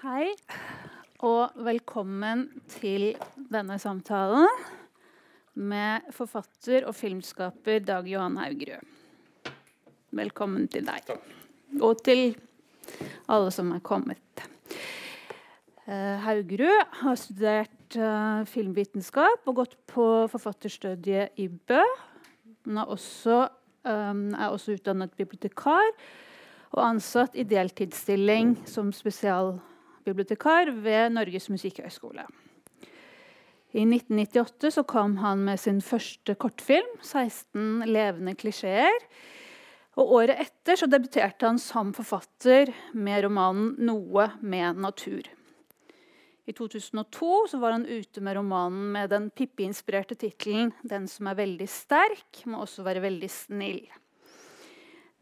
Hei, og velkommen til denne samtalen med forfatter og filmskaper Dag Johan Haugerud. Velkommen til deg. Og til alle som er kommet. Uh, Haugerud har studert uh, filmvitenskap og gått på forfatterstudiet i Bø. Hun er også, um, er også utdannet bibliotekar og ansatt i deltidsstilling som spesialbibliotekar ved Norges musikkhøgskole. I 1998 så kom han med sin første kortfilm, 16 levende klisjeer. Og året etter så debuterte han som forfatter med romanen 'Noe med natur'. I 2002 så var han ute med romanen med den Pippi-inspirerte tittelen 'Den som er veldig sterk, må også være veldig snill'.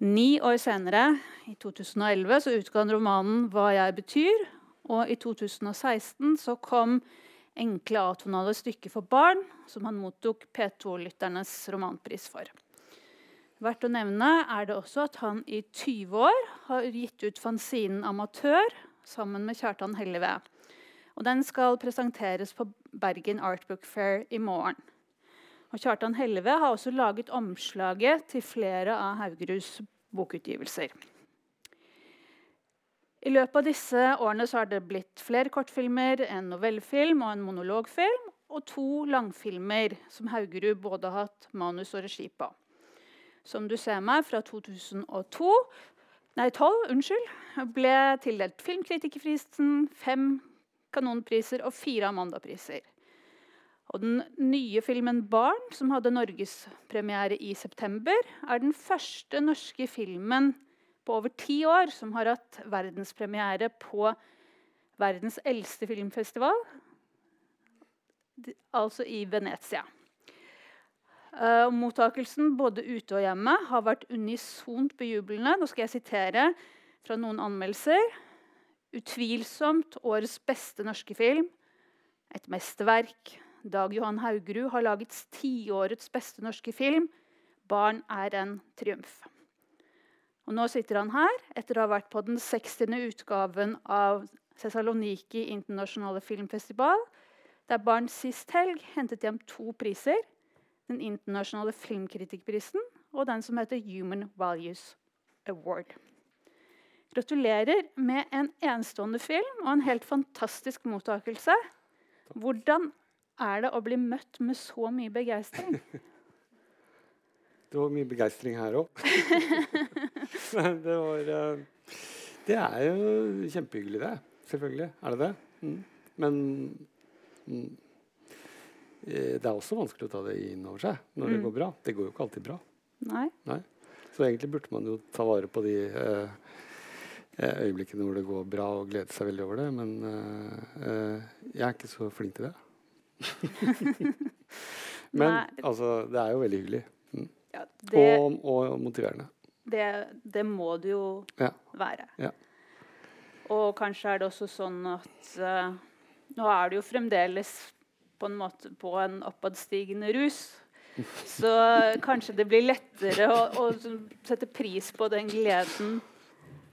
Ni år senere, i 2011, så utga han romanen 'Hva jeg betyr'. Og i 2016 så kom 'Enkle atonale stykker for barn', som han mottok P2-lytternes romanpris for. Verdt å nevne er det også at han i 20 år har gitt ut fanzinen 'Amatør' sammen med Kjartan Helleve. Og den skal presenteres på Bergen Artbook Fair i morgen. Og Kjartan Helleve har også laget omslaget til flere av Haugeruds bokutgivelser. I løpet av disse årene har det blitt flere kortfilmer, en novellefilm og en monologfilm, og to langfilmer som Haugerud både har hatt manus og regi på. Som du ser meg, fra 2002 Nei, 12, unnskyld, ble tildelt Filmkritikerprisen, fem Kanonpriser og fire Amandapriser. Og den nye filmen 'Barn', som hadde norgespremiere i september, er den første norske filmen på over ti år som har hatt verdenspremiere på verdens eldste filmfestival, altså i Venezia. Uh, mottakelsen både ute og hjemme har vært unisont bejublende. Nå skal jeg sitere fra noen anmeldelser. Utvilsomt årets beste norske film. Et mesterverk. Dag Johan Haugerud har laget tiårets beste norske film. 'Barn er en triumf'. Og nå sitter han her etter å ha vært på den 60. utgaven av Cesaloniki internasjonale filmfestival, der barn sist helg hentet hjem to priser. Den internasjonale filmkritikkprisen og den som heter Human Values Award. Gratulerer med en enestående film og en helt fantastisk mottakelse. Hvordan er det å bli møtt med så mye begeistring? Det var mye begeistring her òg. det var eh, Det er jo kjempehyggelig, det. Selvfølgelig er det det. Mm. Men mm, eh, det er også vanskelig å ta det inn over seg når mm. det går bra. Det går jo ikke alltid bra. Nei. Nei. Så egentlig burde man jo ta vare på de eh, eh øyeblikkene hvor det går bra, og glede seg veldig over det. Men eh, jeg er ikke så flink til det. Men altså, det er jo veldig hyggelig. Ja, det, og, og, motiverende. Det, det, må det jo ja. være. Ja. Og kanskje er det også sånn at uh, nå er det jo fremdeles på en måte på en oppadstigende rus. Så kanskje det blir lettere å, å, sette pris på den gleden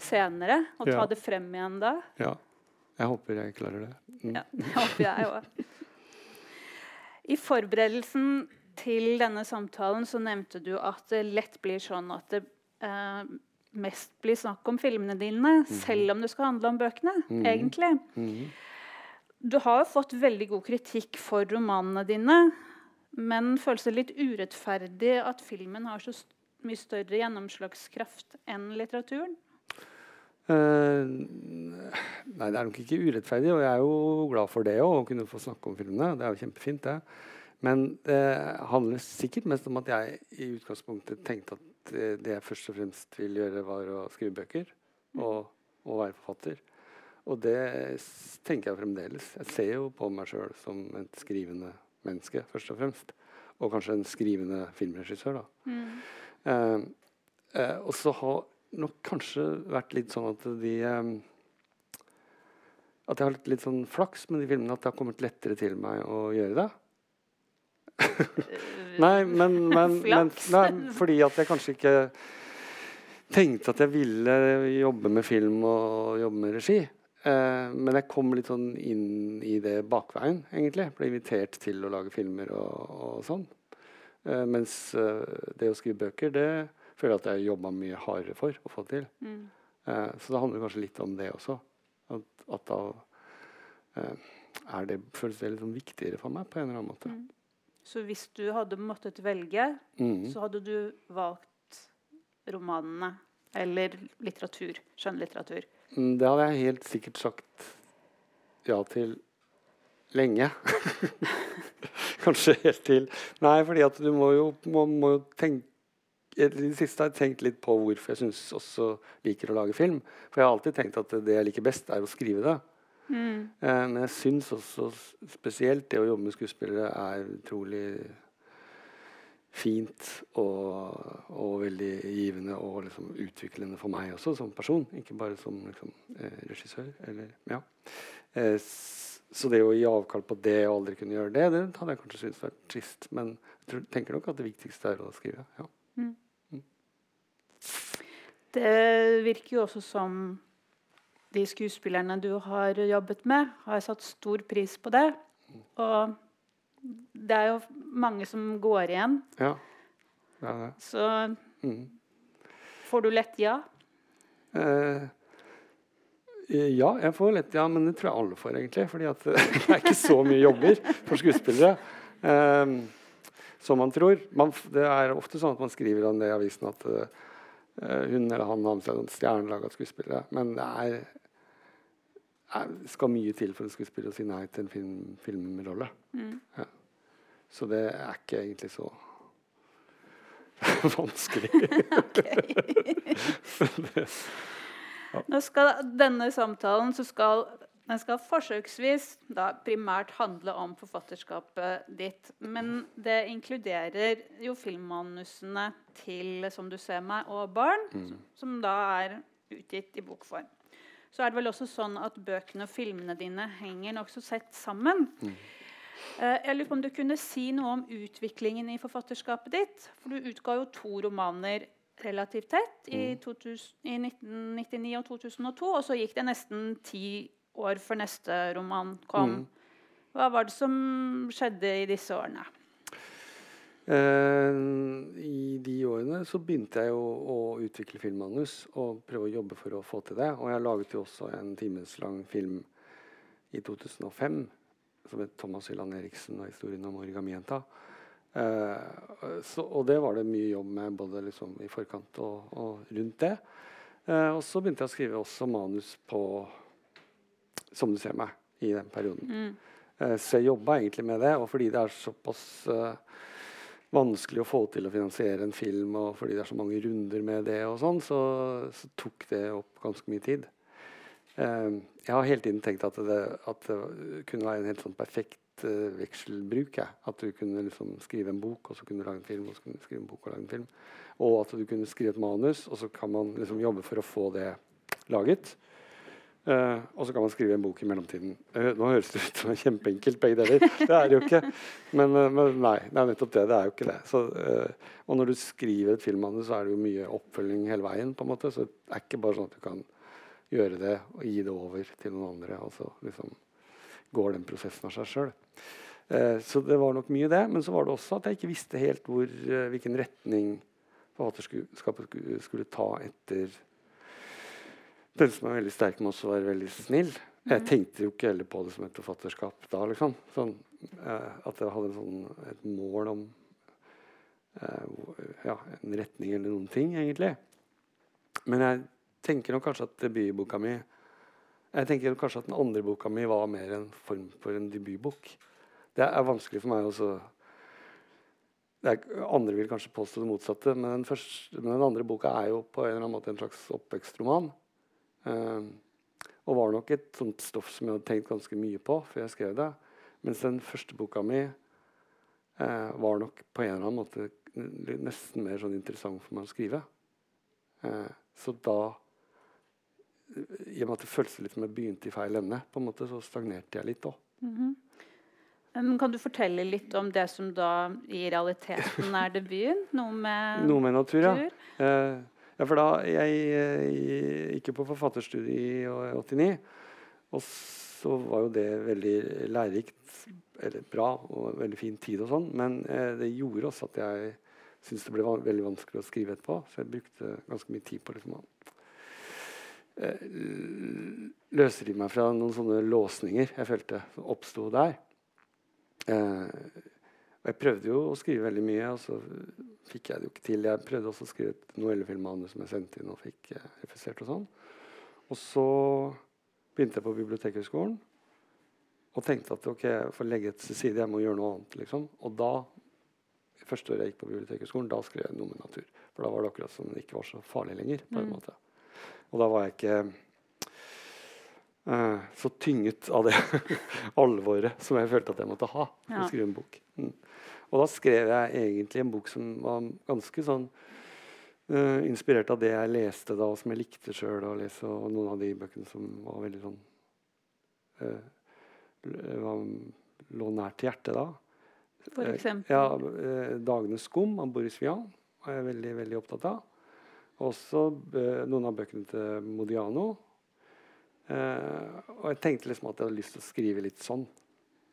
senere. Og ta det frem igjen da. Ja. Jeg håper jeg klarer det. Mm. Ja, det håper jeg òg. I forberedelsen til denne samtalen så nevnte du at det lett blir sånn at det eh, mest blir snakk om filmene dine, mm. selv om det skal handle om bøkene. Mm. egentlig. Mm. Du har jo fått veldig god kritikk for romanene dine, men føles det litt urettferdig at filmen har så mye større gjennomslagskraft enn litteraturen? Uh, nei, det er nok ikke urettferdig, og jeg er jo glad for det òg, å kunne få snakke om filmene. Det er jo kjempefint, det. Men det handler sikkert mest om at jeg i utgangspunktet tenkte at det jeg først og fremst ville gjøre, var å skrive bøker og, og være forfatter. Og det tenker jeg fremdeles. Jeg ser jo på meg sjøl som et skrivende menneske, først og fremst. Og kanskje en skrivende filmregissør, da. Mm. Uh, uh, og så har nok kanskje vært litt sånn at de um, At jeg har litt, litt sånn flaks med de filmene. At det har kommet lettere til meg å gjøre det. Nei, men, men, men nei, fordi at jeg kanskje ikke tenkte at jeg ville jobbe med film og jobbe med regi. Eh, men jeg kom litt sånn inn i det bakveien, egentlig. Ble invitert til å lage filmer og, og sånn. Eh, mens eh, det å skrive bøker, det føler jeg at jeg jobba mye hardere for å få til. Mm. Eh, så det handler kanskje litt om det også. At, at da eh, er det, føles det litt sånn viktigere for meg på en eller annen måte. Mm. Så hvis du hadde måttet velge, Mm. så hadde du valgt romanene eller litteratur, skjønnlitteratur? Mm, Det hadde jeg helt sikkert sagt ja til lenge. Kanskje helt til Nei, fordi at du må jo, må, må tenke i det siste har jeg tenkt litt på hvorfor jeg syns også liker å lage film. For jeg har alltid tenkt at det jeg liker best, er å skrive det. Mm. Eh, men jeg syns også spesielt det å jobbe med skuespillere er utrolig fint og, og veldig givende og liksom utviklende for meg også som person. Ikke bare som liksom, eh, regissør. Eller, ja. eh, så det å gi avkall på det og aldri kunne gjøre det, det hadde jeg kanskje syntes vært trist. Men jeg tror, tenker nok at det viktigste er å skrive. Ja. Det virker jo også som de skuespillerne du har jobbet med, har satt stor pris på det. Og det er jo mange som går igjen. ja. Det er det. Så Mm. får du lett ja. Eh, ja, jeg får lett ja, men det tror jeg alle får, egentlig. fordi det er ikke så mye jobber for skuespillere eh, som man tror. Man, det er ofte sånn at man skriver om det i avisen at uh, hun eller han har med seg noen stjernelaga skuespillere. Men det er skal mye til for en skuespiller å si nei til en film, filmrolle. Mm. Så det er ikke egentlig så vanskelig. Nå skal denne samtalen så skal, den skal forsøksvis da primært handle om forfatterskapet ditt. Men det inkluderer jo filmmanusene til 'Som du ser meg' og 'Barn', som, som da er utgitt i bokform. Så er det vel også sånn at bøkene og filmene dine henger nokså sett sammen. Mm. Jeg lurer på om du kunne si noe om utviklingen i forfatterskapet ditt. For du utga jo to romaner relativt tett i, 2000, i 1999 og 2002. Og så gikk det nesten ti år før neste roman kom. Hva var det som skjedde i disse årene? Eh, I de årene så begynte jeg jo å utvikle filmmanus og prøve å jobbe for å få til det. Og jeg laget jo også en timeslang film i 2005 som het 'Thomas Hylland Eriksen og historien om origamienta'. Uh, så, og det var det mye jobb med både liksom i forkant og, og rundt det. Uh, og så begynte jeg å skrive også manus på 'Som du ser meg' i den perioden. Mm. Uh, Så jeg jobba egentlig med det, og fordi det er såpass eh, vanskelig å få til å finansiere en film, og fordi det er så mange runder med det, og sånn, så, så tok det opp ganske mye tid. Uh, jeg har hele tiden tenkt at det, at det kunne være en helt sånn perfekt uh, vekselbruk. jeg. At du kunne liksom skrive en bok, og så kunne du lage en film, og så kunne du skrive en bok og lage en film. Og at du kunne skrive et manus, og så kan man liksom jobbe for å få det laget. Eh, og så kan man skrive en bok i mellomtiden. Uh, nå høres det ut som kjempeenkelt, begge deler. Det er det jo ikke. Men, uh, men nei, det er nettopp det. Det er jo ikke det. Så, og når du skriver et filmmanus, så er det jo mye oppfølging hele veien. på en måte, Så det er ikke bare sånn at du kan gjøre det og gi det over til noen andre. Og så liksom går den prosessen av seg sjøl. Så det var nok mye det. Men så var det også at jeg ikke visste helt hvor, hvilken retning forfatterskapet skulle ta etter den som er veldig sterk, må også være veldig snill. Jeg tenkte jo ikke heller på det som et forfatterskap da. liksom. Sånn, eh, at jeg hadde en sånn, et mål om eh, ja, en retning eller noen ting, egentlig. Men jeg tenker nok kanskje at debutboka mi Jeg tenker kanskje at den andre boka mi var mer en form for en debutbok. Det er vanskelig for meg også det er, Andre vil kanskje påstå det motsatte, men den, første, men den andre boka er jo på en eller annen måte en slags oppvekstroman. Eh, og var nok et sånt stoff som jeg hadde tenkt ganske mye på før jeg skrev det. Mens den første boka mi eh, var nok på en eller annen måte nesten mer sånn interessant for meg å skrive. Eh, så da I og med at det føltes litt som jeg begynte i feil ende, på en måte, så stagnerte jeg litt òg. Mhm. Um, Kan du fortelle litt om det som da i realiteten er debuten? Noe med Noe med natur, ja. natur? Eh, ja, for da jeg, eh, gikk jo på forfatterstudiet i 89, Og så var jo det veldig lærerikt, eller bra, og veldig fin tid og sånn. Men eh, det gjorde også at jeg syntes det ble van veldig vanskelig å skrive etterpå. Så jeg brukte ganske mye tid på liksom, å eh, løsrive meg fra noen sånne låsninger jeg følte oppsto der. Eh, og jeg prøvde jo å skrive veldig mye, og så fikk jeg det jo ikke til. Jeg prøvde også å skrive et novellefilmmanus som jeg sendte inn og fikk eh, refusert. Og sånn. Og så begynte jeg på Bibliotekhøgskolen og tenkte at ok, jeg får legge et til side, jeg må gjøre noe annet. liksom. Og da, første året jeg gikk på Bibliotekhøgskolen, da skrev jeg noe med natur. For da var det akkurat som det ikke var så farlig lenger. på en Mm. måte. Og da var jeg ikke så tynget av det alvoret som jeg følte at jeg måtte ha for å skrive en bok. Mm. Og da skrev jeg egentlig en bok som var ganske sånn uh, inspirert av det jeg leste da, og som jeg likte sjøl å lese, og noen av de bøkene som var veldig sånn uh, var, lå nært til hjertet da. For Eh, eksempel. Ja, eh, 'Dagenes skum' av Boris Vian var jeg veldig, veldig opptatt av. Også uh, noen av bøkene til Modiano. Eh, og jeg tenkte liksom at jeg hadde lyst til å skrive litt sånn,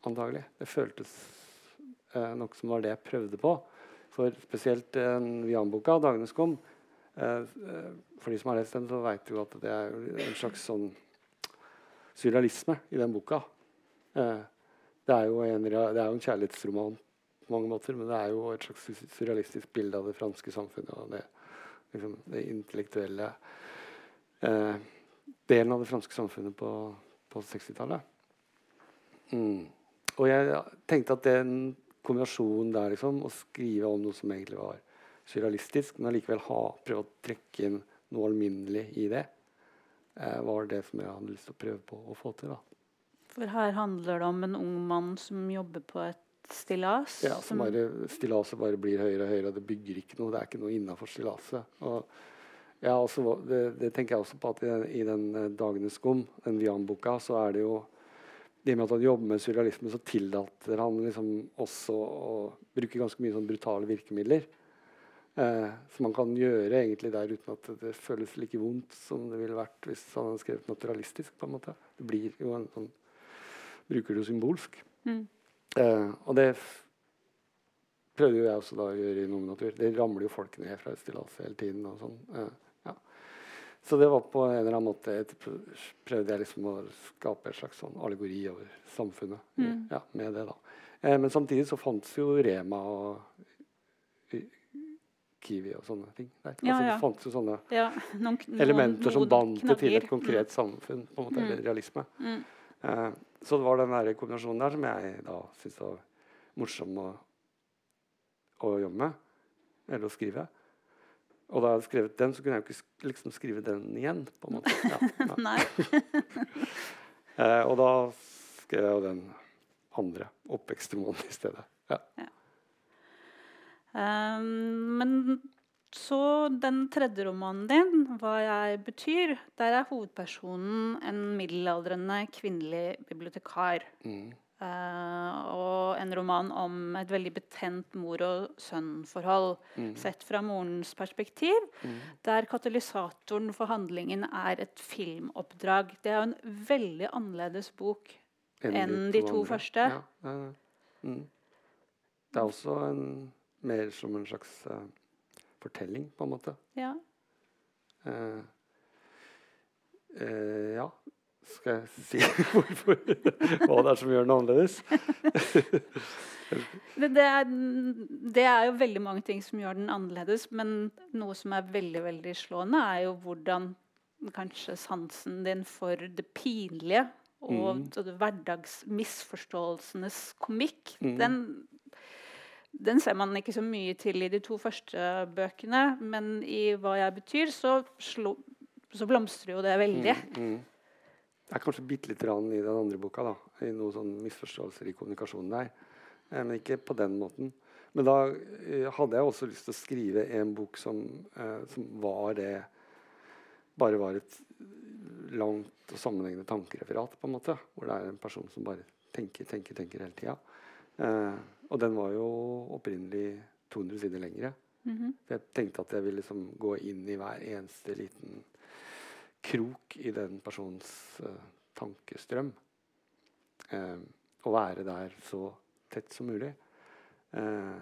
antagelig. Det føltes uh, nok som var det jeg prøvde på. For spesielt uh, Vian-boka, 'Dagenes eh, eh, for de som har lest den, så veit jo at det er en slags sånn surrealisme i den boka. Eh, det er jo en, det er jo en kjærlighetsroman på mange måter, men det er jo et slags surrealistisk bilde av det franske samfunnet og det, liksom, det intellektuelle eh, delen av det franske samfunnet på, på 60-tallet. Mm. Og jeg tenkte at den kombinasjonen der, liksom, å skrive om noe som egentlig var surrealistisk, men allikevel prøve å trekke inn noe alminnelig i det, eh, var det som jeg hadde lyst til å prøve på å få til. da. For her handler det om en ung mann som jobber på et stillas. Ja, som bare, Stillaset bare blir høyere og høyere, og det bygger ikke noe. Det er ikke noe innafor stillaset. Og ja, også, det, det tenker jeg også på at i, den- i den eh, 'Dagenes skum', den Vian-boka, så er det jo og med at han jobber med surrealisme, så tillater han liksom også å bruke ganske mye sånn brutale virkemidler. Eh, som man kan gjøre egentlig der uten at det føles like vondt som det ville vært hvis han hadde skrevet naturalistisk. på en måte. Det blir jo en sånn Bruker det jo symbolsk. Mm. Eh, og det prøvde jo jeg også da å gjøre i Nominatur. Det ramler jo folk ned fra et stillas hele tiden. og sånn. Eh. Så det var på en eller annen måte et, prøvde jeg liksom å skape en slags sånn allegori over samfunnet Mm. ja, med det. da. Eh, men samtidig så fantes jo Rema og Kiwi og sånne ting. Ja, altså, ja. Det fantes jo sånne Ja, noen, noen, elementer som noen bandt det til et konkret samfunn. på en måte, Mm. eller realisme. Mm. Eh, så det var den der kombinasjonen der som jeg da syntes var morsom å, å jobbe med. Eller å skrive. Og da jeg hadde skrevet den, så kunne jeg jo ikke liksom skrive den igjen. på en måte. Ja, ja. Nei. Eh, og da skrev jeg jo den andre, 'Oppvekstromanen', i stedet. Ja. Um, men så den tredje romanen din, 'Hva jeg betyr', der er hovedpersonen en middelaldrende kvinnelig bibliotekar. Mm. Eh, og en roman om et veldig betent mor- og sønn-forhold Mm. sett fra morens perspektiv, Mm. der katalysatoren for handlingen er et filmoppdrag. Det er jo en veldig annerledes bok. Enn de to to første? Ja, er. Mm. Det er også en, mer som en slags uh, fortelling, på en måte. Ja. Uh, uh, ja Skal jeg si hvorfor? Hva det er som gjør den annerledes? Det, det, er, det er jo veldig mange ting som gjør den annerledes, men noe som er veldig veldig slående, er jo hvordan kanskje sansen din for det pinlige og Mm. hverdagsmisforståelsenes komikk, Mm. den, den ser man ikke så mye til i de to første bøkene, men i 'Hva jeg betyr', så, slå, så blomstrer jo det veldig. Mm, mm. Det er kanskje bitte litt i den andre boka. da, i Noen sånn misforståelser i kommunikasjonen der. Eh, men ikke på den måten. Men da eh, hadde jeg også lyst til å skrive en bok som, eh, som var det Bare var et langt og sammenhengende tankereferat, på en måte. Hvor det er en person som bare tenker, tenker, tenker hele tida. Eh, og den var jo opprinnelig 200 sider lengre. Mm -hmm. jeg tenkte at jeg ville liksom gå inn i hver eneste liten krok i den personens uh, tankestrøm. Uh, å være der så tett som mulig. Uh,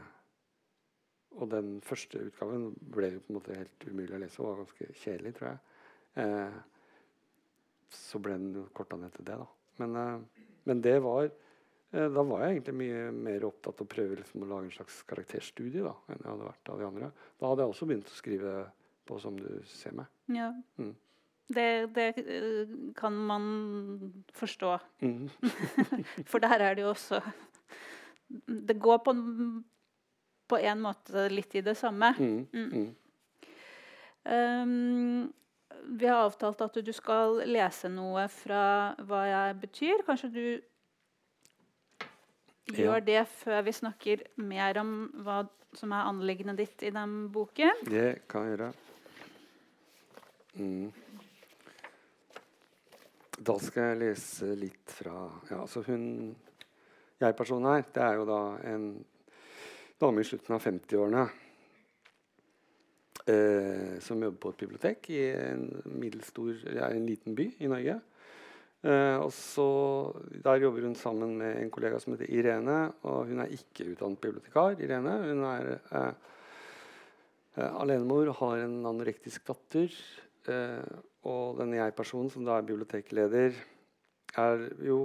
og den første utgaven ble jo på en måte helt umulig å lese og var ganske kjedelig, tror jeg. Eh, så ble den jo korta ned til det, da. Men, eh, men det var eh, Da var jeg egentlig mye mer opptatt av å prøve liksom, å lage en slags karakterstudie da, enn jeg hadde vært av de andre. Da hadde jeg også begynt å skrive på 'Som du ser meg'. Ja. Mm. Det, det eh, kan man forstå. Mm. For der er det jo også Det går på, på en måte litt i det samme. Mm. Mm. Um, vi har avtalt at du skal lese noe fra hva jeg betyr. Kanskje du gjør det før vi snakker mer om hva som er anliggendet ditt i den boken? Det kan jeg gjøre. Mm. Da skal jeg lese litt fra Ja, altså hun Jeg-personen her, det er jo da en dame i slutten av 50-årene eh, som jobber på et bibliotek i en middelstor en liten by i Norge. Eh, og så Der jobber hun sammen med en kollega som heter Irene. Og hun er ikke utdannet bibliotekar. Irene, Hun er eh, eh, alenemor har en anorektisk datter. Eh, og denne jeg-personen, som da er bibliotekleder, er jo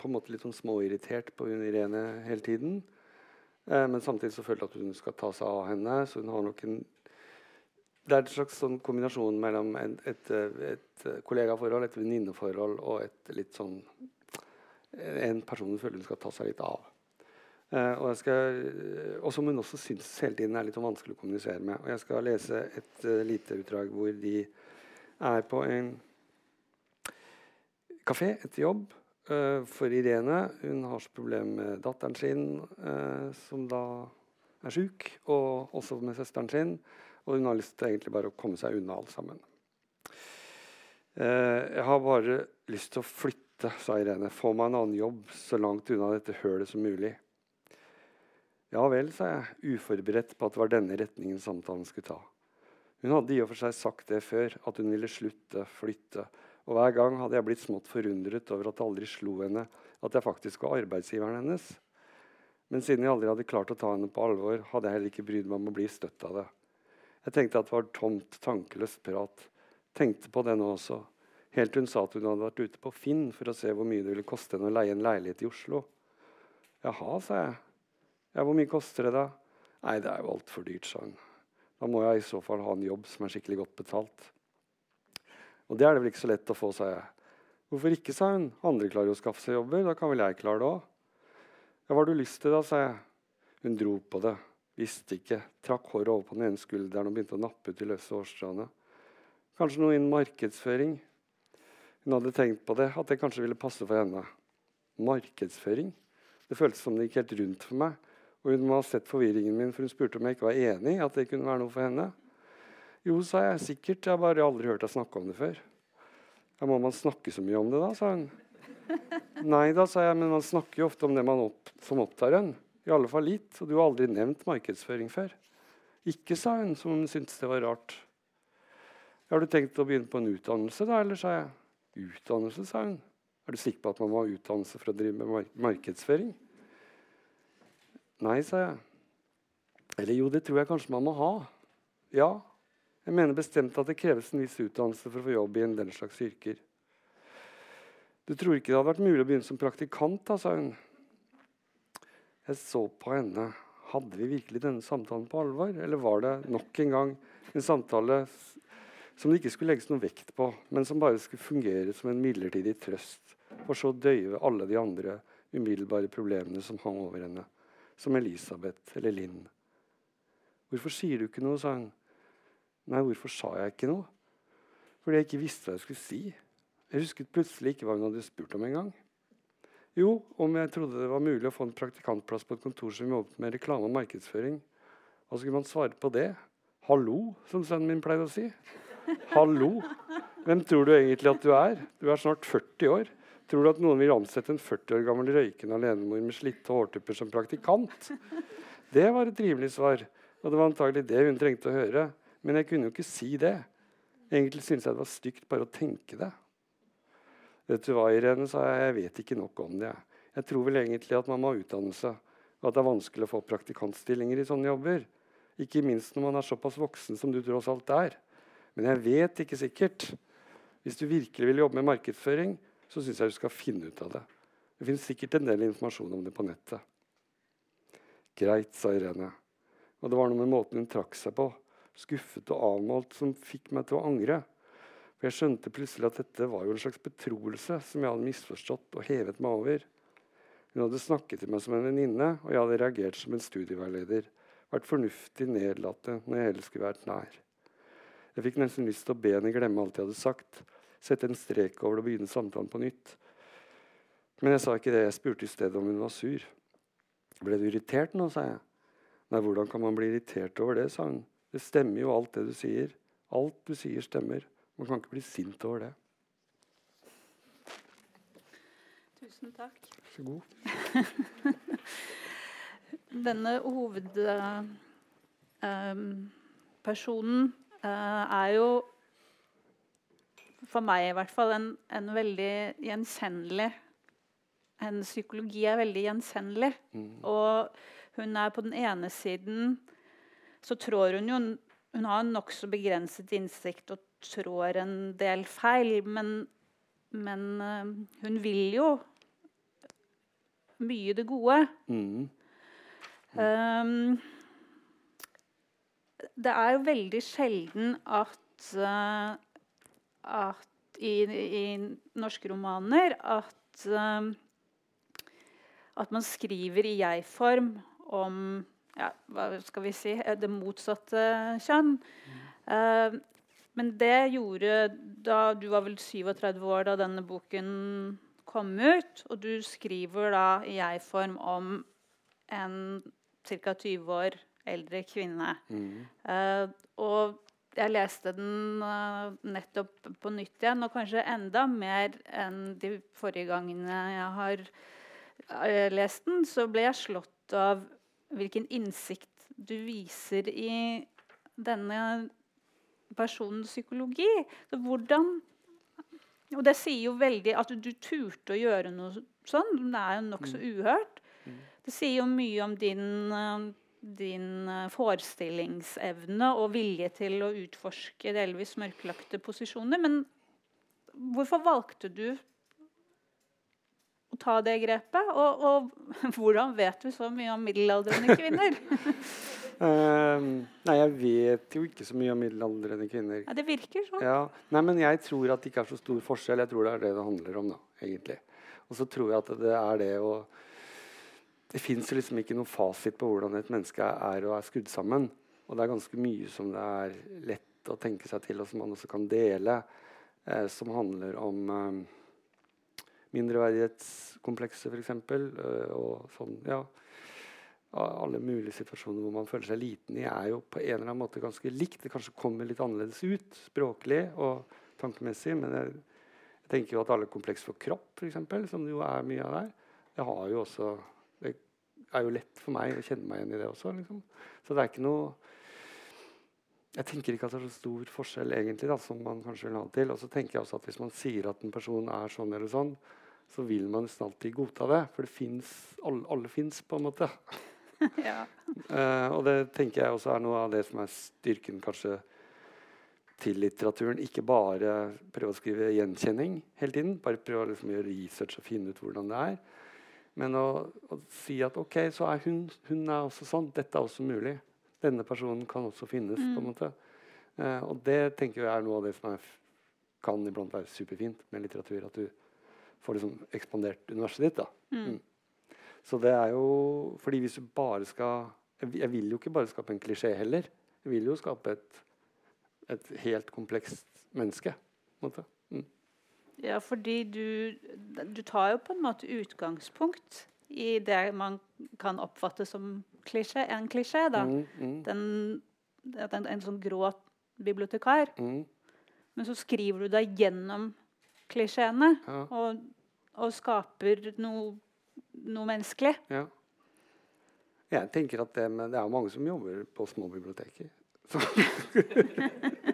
på en måte litt sånn småirritert på hun Irene hele tiden. Eh, men samtidig så føler at hun skal ta seg av henne. Så hun har nok en det er en slags sånn kombinasjon mellom et, eh, et eh, kollegaforhold, et venninneforhold og et litt sånn En person hun føler hun skal ta seg litt av. Eh, og, skal, og som hun også syns hele tiden er litt sånn vanskelig å kommunisere med. Og jeg skal lese et uh, lite utdrag hvor de er på en kafé etter jobb. eh, for Irene hun har så problem med datteren sin, eh, som da er sjuk, og også med søsteren sin. Og hun har lyst til egentlig bare å komme seg unna alt sammen. Eh, jeg har bare lyst til å flytte, sa Irene. Få meg en annen jobb så langt unna dette hølet som mulig. Ja vel, sa jeg, uforberedt på at det var denne retningen samtalen skulle ta. Hun hadde i og for seg sagt det før, at hun ville slutte, flytte. Og hver gang hadde jeg blitt smått forundret over at det aldri slo henne at jeg faktisk var arbeidsgiveren hennes. Men siden jeg aldri hadde klart å ta henne på alvor, hadde jeg heller ikke brydd meg om å bli støtt av det. Jeg tenkte at det var tomt, tankeløst prat. Tenkte på det nå også. Helt til hun sa at hun hadde vært ute på Finn for å se hvor mye det ville koste henne å leie en leilighet i Oslo. Jaha, sa jeg. Ja, hvor mye koster det, da? Nei, det er jo altfor dyrt, sa hun. Da må jeg i så fall ha en jobb som er skikkelig godt betalt. Og det er det vel ikke så lett å få, sa jeg. Hvorfor ikke, sa hun. Andre klarer jo å skaffe seg jobber. Da kan vel jeg klare det òg. Ja, hva har du lyst til, da, sa jeg. Hun dro på det. Visste ikke. Trakk håret over på den ene skulderen og begynte å nappe ut de løse hårstråene. Kanskje noe innen markedsføring. Hun hadde tenkt på det, at det kanskje ville passe for henne. Markedsføring? Det føltes som det gikk helt rundt for meg. Og hun må ha sett forvirringen min, for hun spurte om jeg ikke var enig at det kunne være noe for henne. Jo, sa jeg. Sikkert. Jeg har bare aldri hørt deg snakke om det før. Ja, Må man snakke så mye om det, da? sa hun. Nei da, sa jeg, men man snakker jo ofte om det man opp, som opptar en. I alle fall litt. Og du har aldri nevnt markedsføring før. Ikke, sa hun, som om hun syntes det var rart. Har du tenkt å begynne på en utdannelse, da? Eller, sa jeg. Utdannelse, sa hun. Er du sikker på at man må ha utdannelse for å drive med markedsføring? Nei, sa jeg. Eller jo, det tror jeg kanskje man må ha. Ja, jeg mener bestemt at det kreves en viss utdannelse for å få jobb i en den slags yrker. Du tror ikke det hadde vært mulig å begynne som praktikant, da, sa hun. Jeg så på henne. Hadde vi virkelig denne samtalen på alvor, eller var det nok en gang en samtale som det ikke skulle legges noe vekt på, men som bare skulle fungere som en midlertidig trøst, for så å døyve alle de andre umiddelbare problemene som hang over henne, som Elisabeth eller Linn. Hvorfor sier du ikke noe, sa han. Nei, hvorfor sa jeg ikke noe? Fordi jeg ikke visste hva jeg skulle si. Jeg husket plutselig ikke hva hun hadde spurt om engang. Jo, om jeg trodde det var mulig å få en praktikantplass på et kontor som jobbet med reklame og markedsføring. Hva skulle man svare på det? Hallo, som sønnen min pleide å si. Hallo. Hvem tror du egentlig at du er? Du er snart 40 år. Tror du at noen vil ansette en 40 år gammel røykende alenemor med slitte hårtupper som praktikant? Det var et rimelig svar, og det var antagelig det hun trengte å høre. Men jeg kunne jo ikke si det. Egentlig syntes jeg det var stygt bare å tenke det. Vet du hva, Irene, sa jeg, jeg vet ikke nok om det. Jeg tror vel egentlig at man må ha utdannelse, og at det er vanskelig å få praktikantstillinger i sånne jobber. Ikke minst når man er såpass voksen som du tross alt er. Men jeg vet ikke sikkert. Hvis du virkelig vil jobbe med markedsføring, så syns jeg du skal finne ut av det. Det finnes sikkert en del informasjon om det på nettet. Greit, sa Irene. Og det var noe med måten hun trakk seg på, skuffet og avmålt, som fikk meg til å angre. For jeg skjønte plutselig at dette var jo en slags betroelse som jeg hadde misforstått og hevet meg over. Hun hadde snakket til meg som en venninne, og jeg hadde reagert som en studieveileder. Vært fornuftig nedlatende når jeg heller skulle vært nær. Jeg fikk nesten lyst til å be henne glemme alt jeg hadde sagt, sette en strek over det og begynne samtalen på nytt. Men jeg sa ikke det. Jeg spurte i stedet om hun var sur. Ble du irritert nå, sa jeg. Nei, hvordan kan man bli irritert over det, sa hun. Det stemmer jo alt det du sier. Alt du sier, stemmer. Man kan ikke bli sint over det. Tusen takk. Vær så god. Denne hovedpersonen er jo for meg i hvert fall en, en veldig gjenkjennelig Hennes psykologi er veldig gjenkjennelig. Mm. Og hun er på den ene siden Så trår hun jo Hun har nokså begrenset innsikt og trår en del feil, men, men øh, hun vil jo mye det gode. Mm. Um, det er jo veldig sjelden at, uh, at i, i, norske romaner at uh, at man skriver i jeg-form om ja, hva skal vi si det motsatte kjønn. Mm. Men det gjorde da Du var vel 37 år da denne boken kom ut. Og du skriver da i jeg-form om en ca. 20 år eldre kvinne. Mm. Uh, og jeg leste den uh, nettopp på nytt igjen, og kanskje enda mer enn de forrige gangene jeg har uh, lest den, så ble jeg slått av hvilken innsikt du viser i denne personens psykologi. Så hvordan Og det sier jo veldig At du, du turte å gjøre noe sånn, det er jo nokså mm. uhørt. Mm. Det sier jo mye om din, eh, din eh, forestillingsevne og vilje til å utforske delvis mørklagte posisjoner. Men hvorfor valgte du å ta det grepet? Og, og hvordan vet du så mye om middelaldrende kvinner? uh, nei, jeg vet jo ikke så mye om middelaldrende kvinner. Ja, det virker sånn. Ja. Nei, men jeg tror at det ikke er så stor forskjell. Jeg tror det er det det handler om, da, egentlig. Og så tror jeg at det er det å Det fins liksom ikke noen fasit på hvordan et menneske er og er skrudd sammen. Og det er ganske mye som det er lett å tenke seg til, og som man også kan dele, eh, som handler om eh, mindreverdighetskomplekser, f.eks. Uh, og sånn, ja. Alle mulige situasjoner hvor man føler seg liten i, er jo på en eller annen måte ganske likt. Det kanskje kommer litt annerledes ut språklig og tankemessig. Men jeg, jeg tenker jo at alle kompleks for kropp, f.eks., som det jo er mye av der, det har jo også er jo lett for meg å kjenne meg igjen i det også. Liksom. Så det er ikke noe jeg tenker ikke at det er så stor forskjell egentlig da, som man kanskje vil ha det til. Og så tenker jeg også at hvis man sier at en person er sånn eller sånn, så vil man nesten alltid godta det. For det finnes, alle, alle fins, på en måte. ja. uh, og det tenker jeg også er noe av det som er styrken kanskje til litteraturen. Ikke bare prøve å skrive gjenkjenning hele tiden. Bare prøve å liksom gjøre research og finne ut hvordan det er. Men å, å si at OK, så er hun, hun er også sånn. Dette er også mulig. Denne personen kan også finnes. Mm. på en måte. Eh, og det tenker jeg er noe av det som er, kan iblant være superfint med litteratur. at du får liksom ekspandert universet ditt. da. Mm. Mm. Så det er jo fordi hvis du bare skal jeg, jeg vil jo ikke bare skape en klisjé heller. Jeg vil jo skape et, et helt komplekst menneske. på en måte. Ja, fordi du, du tar jo på en måte utgangspunkt i det man kan oppfatte som klisjé, en klisjé. da. Mm, mm. Den, en, en sånn grå bibliotekar. Mm. Men så skriver du deg gjennom klisjeene ja. og, og, skaper noe, noe menneskelig. Ja. Jeg tenker at det, det er mange som jobber på små biblioteker. Uh,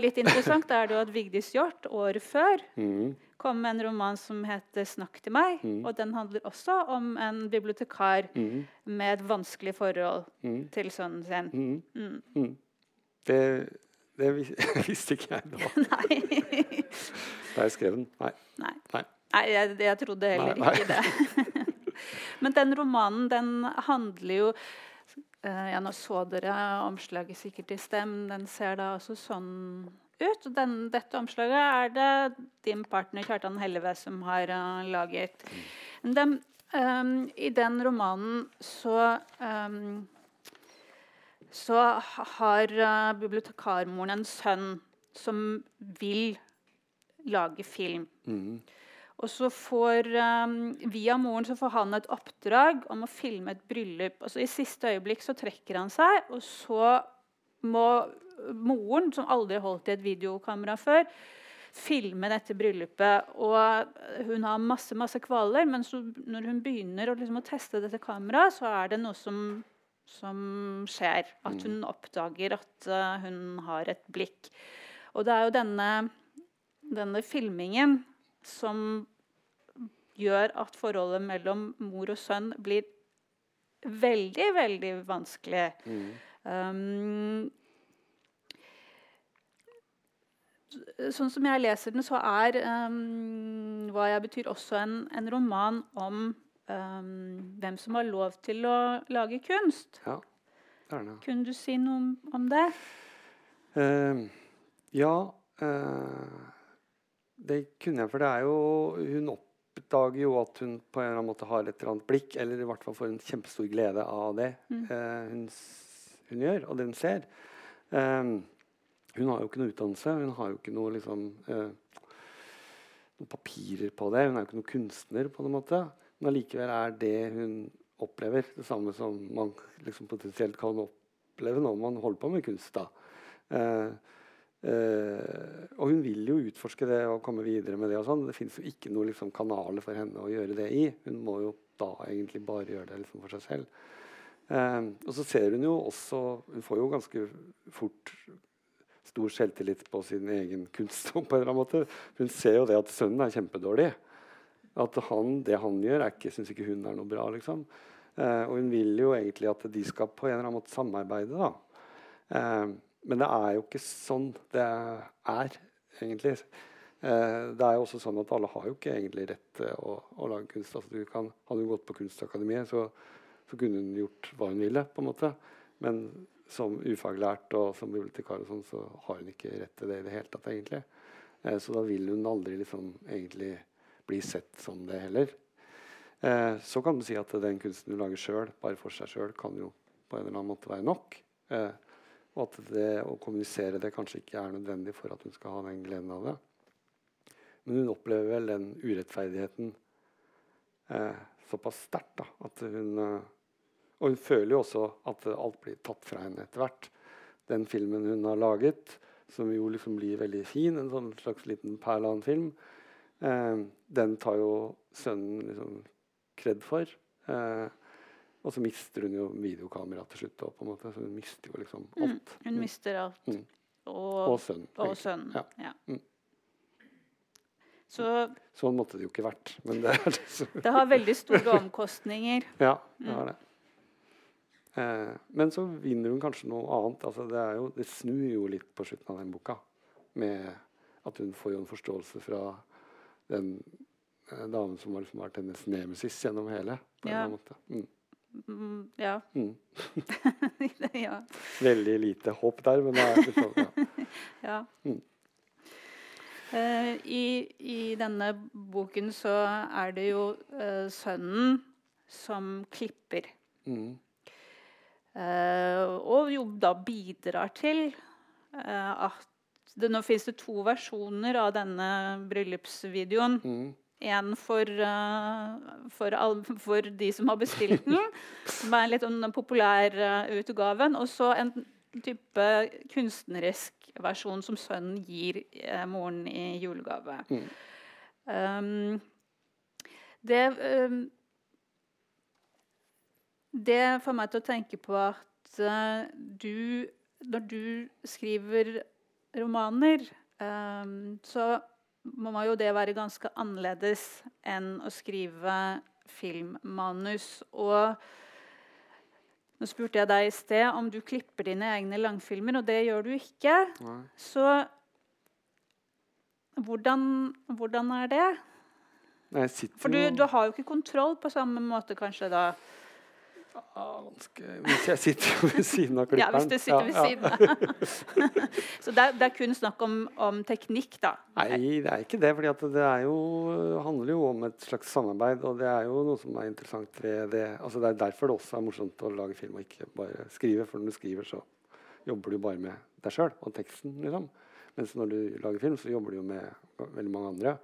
litt interessant er det jo at Vigdis Hjorth året før Mm. kom med en roman som heter 'Snakk til meg'. Mm. Og den handler også om en bibliotekar Mm. med et vanskelig forhold Mm. til sønnen sin. Mm. Mm. Det, det vis- visste ikke jeg da, Nei. da jeg skrev den. Nei. Nei. Nei. Nei, jeg, jeg trodde heller ikke det. Men den romanen, den handler jo eh, Ja, nå så dere omslaget sikkert i stem. Den ser da også sånn ut. Den, dette omslaget er det din partner Kjartan Helleve som har uh, laget. Men den, um, I den romanen så um, så har uh, bibliotekarmoren en sønn som vil lage film. Mm. Og så får um, Via moren så får han et oppdrag om å filme et bryllup. Og så I siste øyeblikk så trekker han seg, og så må moren, som aldri holdt i et videokamera før, filme dette bryllupet. Og hun har masse masse kvaler, men så, når hun begynner å, liksom, å teste dette kameraet, så er det noe som, som skjer. At hun oppdager at uh, hun har et blikk. Og det er jo denne, denne filmingen som gjør at forholdet mellom mor og sønn blir veldig, veldig vanskelig. Mm. Um, sånn som jeg leser den, så er um, Hva jeg betyr også en, en roman om um, hvem som har lov til å lage kunst. Ja, det er det. Kunne du si noe om, om det? Uh, ja Uh, Det kunne jeg, for det er jo Hun oppdager jo at hun på en eller annen måte har et eller annet blikk, eller i hvert fall får en kjempestor glede av det Mm. eh, hun, hun gjør, og det hun ser. Eh, hun har jo ikke noe utdannelse. Hun har jo ikke noe liksom eh, noen papirer på det. Hun er jo ikke noen kunstner, på en måte. Men allikevel er det hun opplever, det samme som man liksom potensielt kan oppleve når man holder på med kunst. da. Eh, eh, og hun vil jo utforske det og komme videre med det. og sånn. Det fins jo ikke noen liksom, kanaler for henne å gjøre det i. Hun må jo da egentlig bare gjøre det liksom, for seg selv. Uh, og så ser hun jo også Hun får jo ganske fort stor selvtillit på sin egen kunst. på en eller annen måte. Hun ser jo det at sønnen er kjempedårlig. At han, det han gjør, syns ikke hun er noe bra. liksom. Uh, og hun vil jo egentlig at de skal på en eller annen måte samarbeide. da. Eh, men det er jo ikke sånn det er, egentlig. Eh, det er jo også sånn at alle har jo ikke egentlig rett til å, å lage kunst. Altså, du kan, hadde hun gått på Kunstakademiet, så, så kunne hun gjort hva hun ville. på en måte. Men som ufaglært og som bibliotekar og sånn, så har hun ikke rett til det i det hele tatt. egentlig. Eh, så da vil hun aldri liksom egentlig bli sett som det heller. Eh, så kan du si at den kunsten du lager sjøl, bare for seg sjøl, kan jo på en eller annen måte være nok. Eh, og at det å kommunisere det kanskje ikke er nødvendig for at hun skal ha den gleden av det. Men hun opplever vel den urettferdigheten eh, såpass sterkt at hun eh, Og hun føler jo også at alt blir tatt fra henne etter hvert. Den filmen hun har laget, som jo liksom blir veldig fin, en sånn slags liten perle av en film, eh, den tar jo sønnen liksom kred for. Eh, og så mister hun jo videokameraet til slutt. på en måte, Så hun mister jo liksom Mm, alt. hun mister alt. Mm. Og, Og sønnen. og sønn. Ja. Ja. Mm. Så Sånn måtte det jo ikke vært. Men det er det det har veldig store omkostninger. Ja, det Mm. har det. Eh, men så vinner hun kanskje noe annet. Altså, det, jo, det snur jo litt på slutten av den boka. Med at hun får jo en forståelse fra den eh, damen som har liksom vært hennes nemesis gjennom hele. På en Ja. måte. Mm. Mm, ja. Mm. ja. Veldig lite håp der, men det er liksom, ja. ja. Mm. Uh, i, I denne boken så er det jo uh, sønnen som klipper. Mm. Eh, og jo da bidrar til at det, Nå fins det to versjoner av denne bryllupsvideoen. En for, eh, for, for de som har bestilt den, som er litt den populærutgaven. Og så en type kunstnerisk versjon som sønnen gir eh, moren i julegave. Mm. Um, det um, Det får meg til å tenke på at uh, du Når du skriver romaner, um, så må jo det være ganske annerledes enn å skrive filmmanus. Og nå spurte jeg deg i sted om du klipper dine egne langfilmer, og det gjør du ikke. Nei. Så hvordan, hvordan er det? Nei, For du, du har jo ikke kontroll på samme måte kanskje da. Ja. Hvis jeg sitter jo ved siden av Ja, hvis du sitter ved Ja, ja. siden av. Så det er, det er kun snakk om, om teknikk, da. Nei, det er ikke det. For det er jo, handler jo om et slags samarbeid. Og det er jo noe som er interessant ved det. Altså Det er derfor det også er morsomt å lage film og ikke bare skrive. For når du skriver, så jobber du bare med deg sjøl og teksten. liksom. Mens når du lager film, så jobber du jo med veldig mange andre.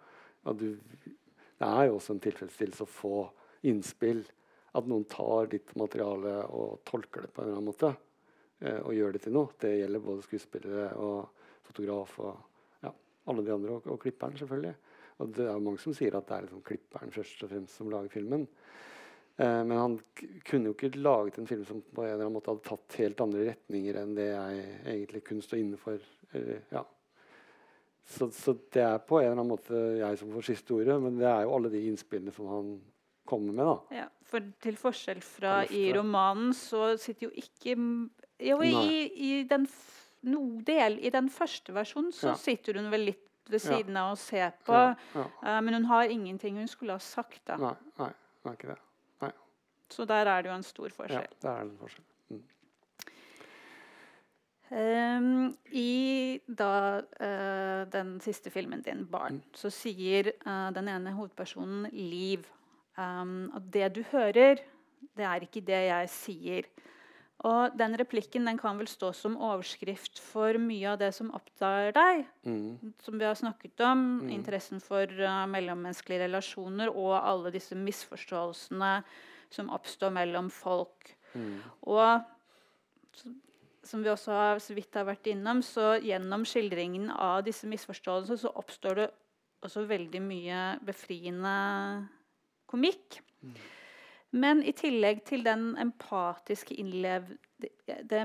Og du, det er jo også en tilfredsstillelse å få innspill. At noen tar ditt materiale og tolker det på en eller annen måte. Eh, og gjør det til noe. Det gjelder både skuespillere og fotograf og ja, alle de andre, og, og klipperen selvfølgelig. Og det er mange som sier at det er liksom klipperen først og fremst som lager filmen. Eh, men han kunne jo ikke laget en film som på en eller annen måte hadde tatt helt andre retninger enn det jeg egentlig kunne stå inne for. Eller, ja. så, så det er på en eller annen måte jeg som får siste ordet, men det er jo alle de innspillene som han kommer med. da. Ja, for til forskjell fra i romanen, så sitter jo ikke Jo, i, i den noe del I den første versjonen så Ja. sitter hun vel litt ved siden av og ser på. Eh, men hun har ingenting hun skulle ha sagt. da. Nei, nei, det er ikke det. Så der er det jo en stor forskjell. Ja, det er en forskjell. Mm. Um, I da, uh, den siste filmen din, 'Barn', så sier uh, den ene hovedpersonen Liv um, at det du hører, det er ikke det jeg sier. Og den replikken den kan vel stå som overskrift for mye av det som opptar deg, Mm. som vi har snakket om. Mm. Interessen for uh, mellommenneskelige relasjoner og alle disse misforståelsene som oppstår mellom folk. Mm. Og så- som vi også har, så vidt har vært innom, så gjennom skildringen av disse misforståelsene så oppstår det også veldig mye befriende komikk. Men i tillegg til den empatiske innlev... Det,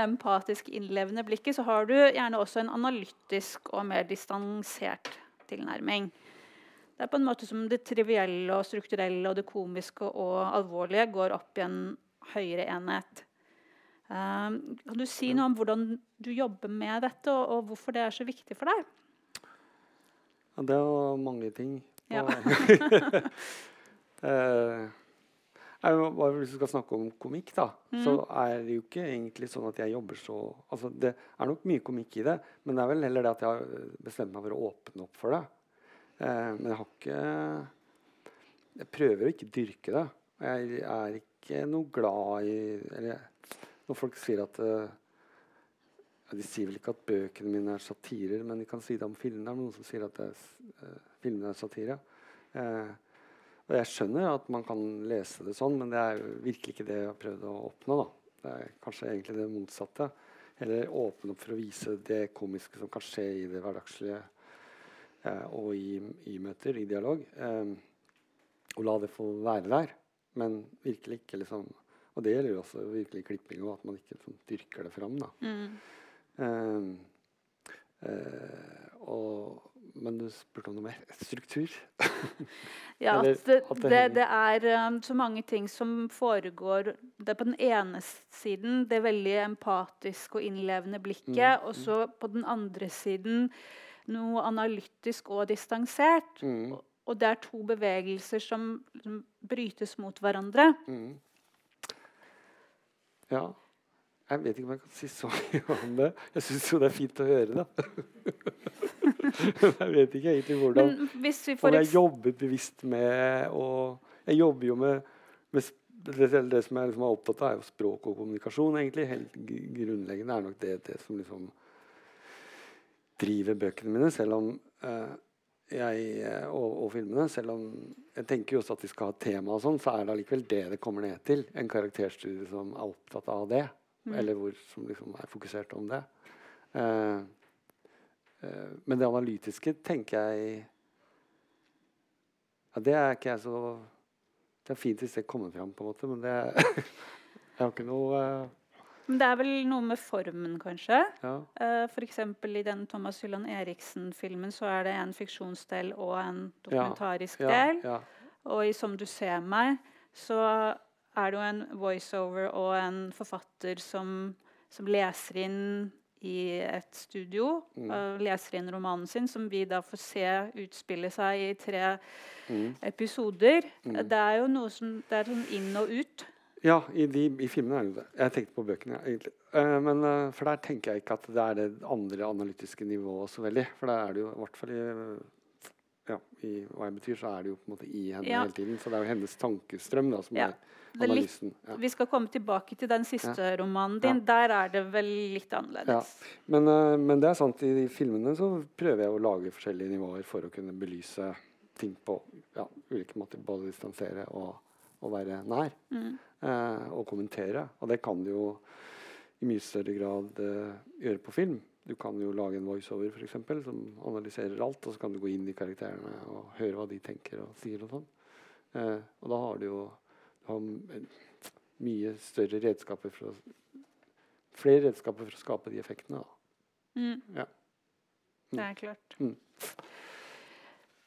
empatiske innlevende blikket, så har du gjerne også en analytisk og mer distansert tilnærming. Det er på en måte som det trivielle og strukturelle og det komiske og alvorlige går opp i en høyere enhet. Um, kan du si noe om hvordan du jobber med dette, og, og hvorfor det er så viktig for deg? Ja, det er jo mange ting. Ja. Og- Eh, Hvis vi skal snakke om komikk, da, så Mm. er det jo ikke egentlig sånn at jeg jobber så altså Det er nok mye komikk i det, men det er vel heller det at jeg har bestemt meg for å åpne opp for det. Eh, men jeg har ikke Jeg prøver å ikke dyrke det. Jeg er ikke noe glad i Eller når folk sier at ja, De sier vel ikke at bøkene mine er satirer, men de kan si det om filmene. Noen som sier at er, s- eh, filmene er satire. Uh, og jeg skjønner at man kan lese det sånn, men det er virkelig ikke det jeg har prøvd å oppnå. da. Det er kanskje egentlig det motsatte. Heller åpne opp for å vise det komiske som kan skje i det hverdagslige uh, og i, i møter, i dialog. Og la det få være der. Men virkelig ikke liksom Og det gjelder jo også virkelig klipping og at man ikke sånn, dyrker det fram. da. Mm. Eh, eh, og, men du spurte om noe mer? Struktur? Ja, at det, det det, er um, så mange ting som foregår Det er på den ene siden det veldig empatiske og innlevende blikket, Mm, og så på den andre siden noe analytisk og distansert. Mm, Og, og det er to bevegelser som, som brytes mot hverandre. mm. Ja. Jeg vet ikke om jeg kan si så mye om det. Jeg syns jo det er fint å høre, da. jeg vet ikke egentlig hvordan Om jeg jobber bevisst med og Jeg jobber jo med, med det, det som jeg liksom er opptatt av, er jo språk og kommunikasjon. egentlig. Helt grunnleggende er nok det, det som liksom driver bøkene mine, selv om uh, jeg eh, og, og filmene Selv om jeg tenker jo også at de skal ha tema, og sånn, så er det allikevel det det kommer ned til. En karakterstudie som er opptatt av det. Mm. Eller hvor, som liksom er fokusert om det. Uh, uh, men det analytiske tenker jeg ja, Det er ikke jeg så Det er fint hvis det kommer fram, på en måte, men det Jeg har ikke noe uh, Men det er vel noe med formen, kanskje. Ja. F.eks. i den Thomas Hylland Eriksen-filmen så er det en fiksjonsdel og en dokumentarisk ja, del. ja. Og i 'Som du ser meg' så er det jo en voiceover og en forfatter som, som leser inn i et studio. Mm. og leser inn romanen sin, som vi da får se utspille seg i tre Mm. episoder. Mm. Det er jo noe som Det er sånn inn og ut. Ja, i, de, i filmene er det det. Jeg tenkte på bøkene, ja, egentlig. Uh, men, uh, for der tenker jeg ikke at det er det andre analytiske nivået så veldig. For der er det jo i hvert fall i, eh, ja, i hva jeg betyr, så er det jo på en måte i henne Ja. hele tiden. Så det er jo hennes tankestrøm da, som Ja. er litt. Ja. vi skal komme tilbake til den siste romanen din. Der er det vel litt annerledes. Men, eh, men det er sant, i de filmene så prøver jeg å lage forskjellige nivåer for å kunne belyse ting på ja, ulike måter. Både distansere og, og være nær. Mm. eh, og kommentere. Og det kan du jo i mye større grad eh, gjøre på film. Du kan jo lage en voiceover for eksempel, som analyserer alt, og så kan du gå inn i karakterene og høre hva de tenker og sier. og sånn. Eh, og da har du jo har mye større redskaper for å Flere redskaper for å skape de effektene. Mm. Ja. Det er klart. Mm.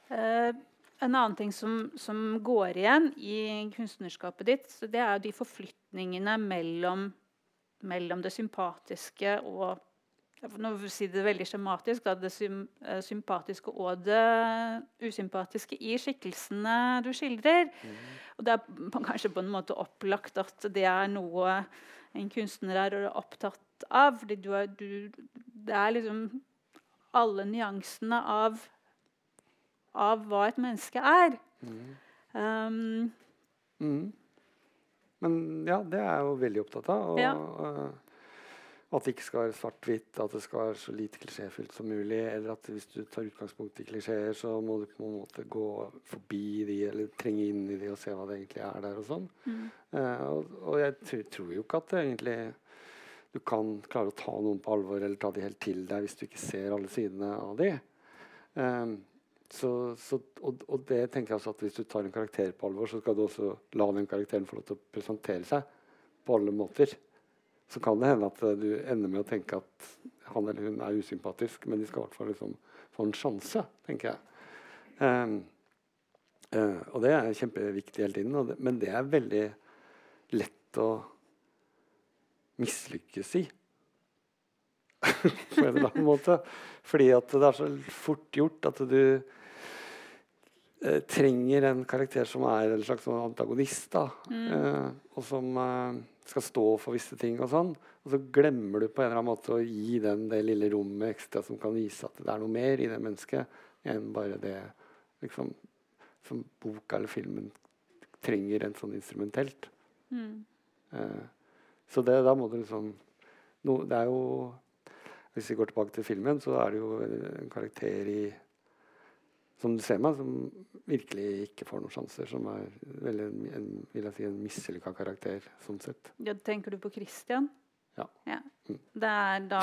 Uh, en annen ting som, som går igjen i kunstnerskapet ditt, så det er de forflytningene mellom, mellom det sympatiske og nå vil si det veldig skjematisk, da, det eh, sympatiske og det usympatiske i skikkelsene du skildrer. Og det er kanskje på en måte opplagt at det er noe en kunstner er opptatt av. fordi du er, du, det er liksom alle nyansene av, av hva et menneske er. Um, Mm. Men ja, det er jeg jo veldig opptatt av. Og, Ja. Eh, at det ikke skal være svart-hvitt, at det skal være så lite klisjéfylt som mulig. Eller at hvis du tar utgangspunkt i klisjeer, så må du på en måte gå forbi de, eller trenge inn i de og se hva det egentlig er der. Og sånn. mm. Eh, og, og jeg tror jo ikke at det egentlig du kan klare å ta noen på alvor eller ta de helt til deg hvis du ikke ser alle sidene av de. Ehm, så, så, og, og det tenker jeg også at hvis du tar en karakter på alvor, så skal du også la den karakteren få lov til å presentere seg på alle måter. Så kan det hende at eh, du ender med å tenke at han eller hun er usympatisk, men de skal i hvert fall liksom få en sjanse, tenker jeg. Um, uh, og det er kjempeviktig hele tiden, det, men det er veldig lett å mislykkes i. På en eller annen måte. Fordi at det er så fort gjort at du uh, trenger en karakter som er en slags antagonist. da, eh, Og som skal stå for visse ting og sånn. Og så glemmer du på en eller annen måte å gi den det lille rommet ekstra som kan vise at det er noe mer i det mennesket enn bare det liksom, som boka eller filmen trenger en sånn instrumentelt. Mm. Eh, så det, da må du liksom no, Det er jo Hvis vi går tilbake til filmen, så er det jo en karakter i Som du ser meg, som virkelig ikke får noen sjanser. Som er veldig, en, vil jeg si, en mislykka karakter, sånn sett. Ja, tenker du på Christian? Ja. ja. Det, er da,